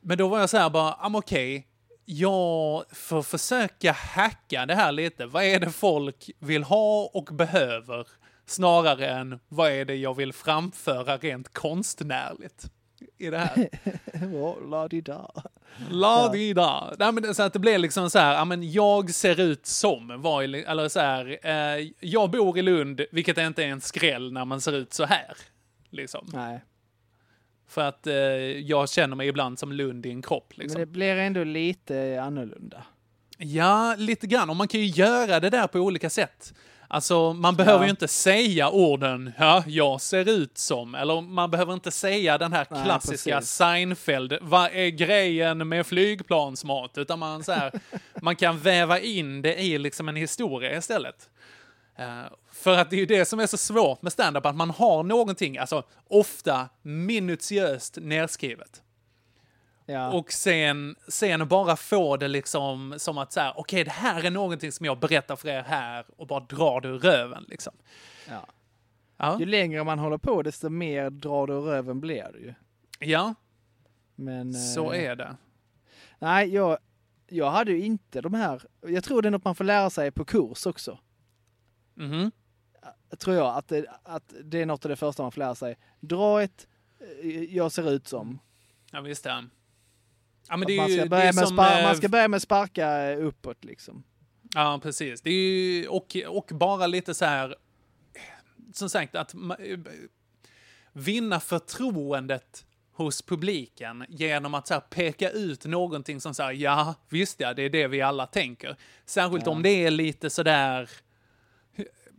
Men då var jag så här bara, okej, jag får försöka hacka det här lite. Vad är det folk vill ha och behöver? Snarare än vad är det jag vill framföra rent konstnärligt i det här. La-di-da. La-di-da. Nej, men så att det blev liksom så här, ja men jag ser ut som, var, eller så här, eh, jag bor i Lund, vilket inte är en skräll när man ser ut så här. Liksom. Nej. För att eh, jag känner mig ibland som Lund i en kropp. Liksom. Men det blir ändå lite annorlunda. Ja, lite grann. Och man kan ju göra det där på olika sätt. Alltså, man behöver Ja. ju inte säga orden ja, jag ser ut som, eller man behöver inte säga den här Nej, klassiska precis. Seinfeld, vad är grejen med flygplansmat? Utan man, så här, man kan väva in det i liksom en historia istället. Eh, för att det är ju det som är så svårt med stand-up, att man har någonting, alltså ofta minutiöst nedskrivet. Ja. Och sen, sen bara få det liksom som att så här, okej, det här är någonting som jag berättar för er här och bara drar det ur röven liksom. Ja. Ja. Ju längre man håller på desto mer drar det ur röven blir det ju. Ja, Men, så eh, är det. Nej, jag, jag hade ju inte de här. Jag tror det är något man får lära sig på kurs också. Mhm. Tror jag att det, att det är något av det första man får lära sig. Dra ett eh, jag ser ut som. Ja, visst det. Ja, men det är man, ju ska det börja med som... spar- eh, man ska börja med sparka eh, uppåt liksom. Ja, precis. Det är ju, och, och bara lite så här, som sagt, att vinna förtroendet hos publiken genom att så peka ut någonting som säger ja, visst ja, det är det vi alla tänker. Särskilt Ja. om det är lite sådär,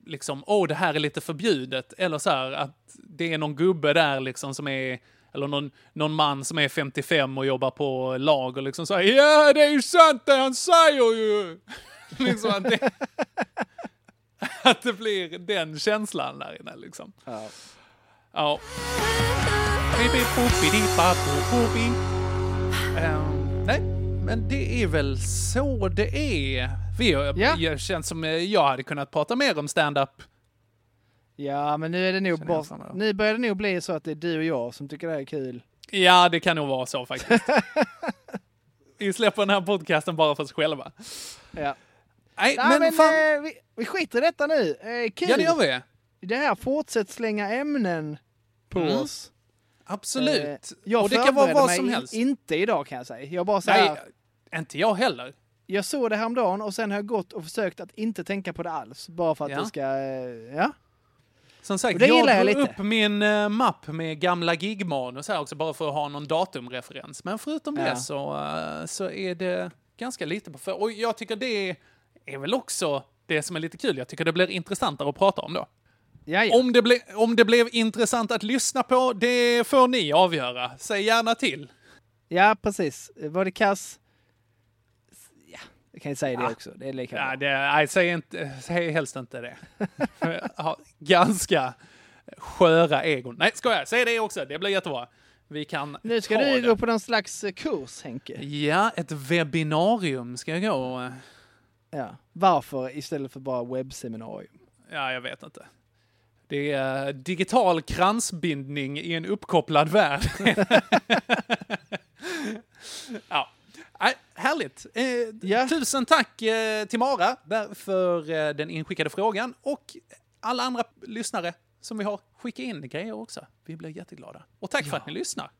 liksom, åh, det här är lite förbjudet. Eller så här att det är någon gubbe där liksom som är, eller någon, någon man som är 55 och jobbar på lager liksom säger ja, det är ju sant det han säger ju. liksom att det, att det blir den känslan där inne liksom. Ja. Ja. Ehm, Nej, men det är väl så det är. Vi har, Ja. Det känns som eh, jag hade kunnat prata mer om stand-up. ja, men nu är det nog jag då. nu börjar det nog bli så att det är du och jag som tycker det här är kul. Ja, det kan nog vara så faktiskt. vi släpper den här podcasten bara för oss själva. Ja. Nej, men, men fan. eh, vi, vi skiter i detta nu. Eh, kul! Ja, det gör vi. Det här, fortsätt slänga ämnen på Mm. oss. Absolut. Eh, jag Och det kan vara vad som helst. inte idag kan jag säga. Jag bara så här, Nej, inte jag heller. Jag såg det häromdagen och sen har jag gått och försökt att inte tänka på det alls. Bara för att Ja. det ska, eh, ja. Som sagt, jag gillar jag upp min uh, mapp med gamla gigmanus här också, bara för att ha någon datumreferens. Men förutom Ja. det så, eh, så är det ganska lite på för. Och jag tycker det är väl också det som är lite kul. Jag tycker det blir intressantare att prata om då. Ja, ja. Om, det ble, om det blev intressant att lyssna på, det får ni avgöra. Säg gärna till. ja, precis. Var det kass? Ja, jag kan ju säga det Ja. också. Det är lika Ja, det, nej, säg, inte, säg helst inte det. För jag har ganska sköra egon. Nej, ska jag Säg det också. Det blir jättebra. Vi kan Nu ska du det. gå på någon slags eh, kurs, Henke. Ja, ett webbinarium ska jag gå. Ja. Varför istället för bara webbseminarium? Ja, jag vet inte. Det är digital kransbindning i en uppkopplad värld. ja. Härligt. Eh, Tusen tack eh, till Mara där för eh, den inskickade frågan och alla andra lyssnare som vi har skickat in grejer också. Vi blir jätteglada. Och tack för att ni lyssnar.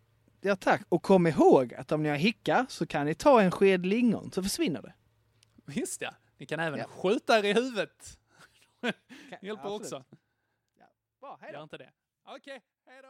Ja tack. Och kom ihåg att om ni har hicka så kan ni ta en sked lingon så försvinner det. Visst ja. Ni kan även skjuta er i huvudet. Hjälper absolut. också. Bra, hej Gör inte det. Okej, hej då!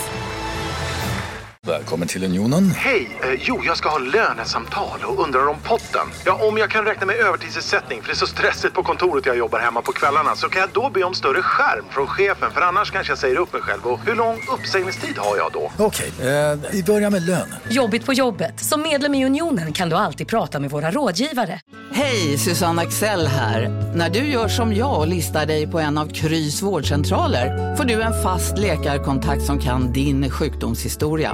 Välkommen till Unionen. Hej! Eh, jo, jag ska ha lönesamtal och undrar om potten. Ja, om jag kan räkna med övertidsersättning för det är så stressigt på kontoret jag jobbar hemma på kvällarna så kan jag då be om större skärm från chefen för annars kanske jag säger upp mig själv. Och hur lång uppsägningstid har jag då? Okej, eh, vi börjar med lön. Jobbigt på jobbet. Som medlem i Unionen kan du alltid prata med våra rådgivare. Hej, Susanne Axel här. När du gör som jag och listar dig på en av Krys vårdcentraler får du en fast läkarkontakt som kan din sjukdomshistoria.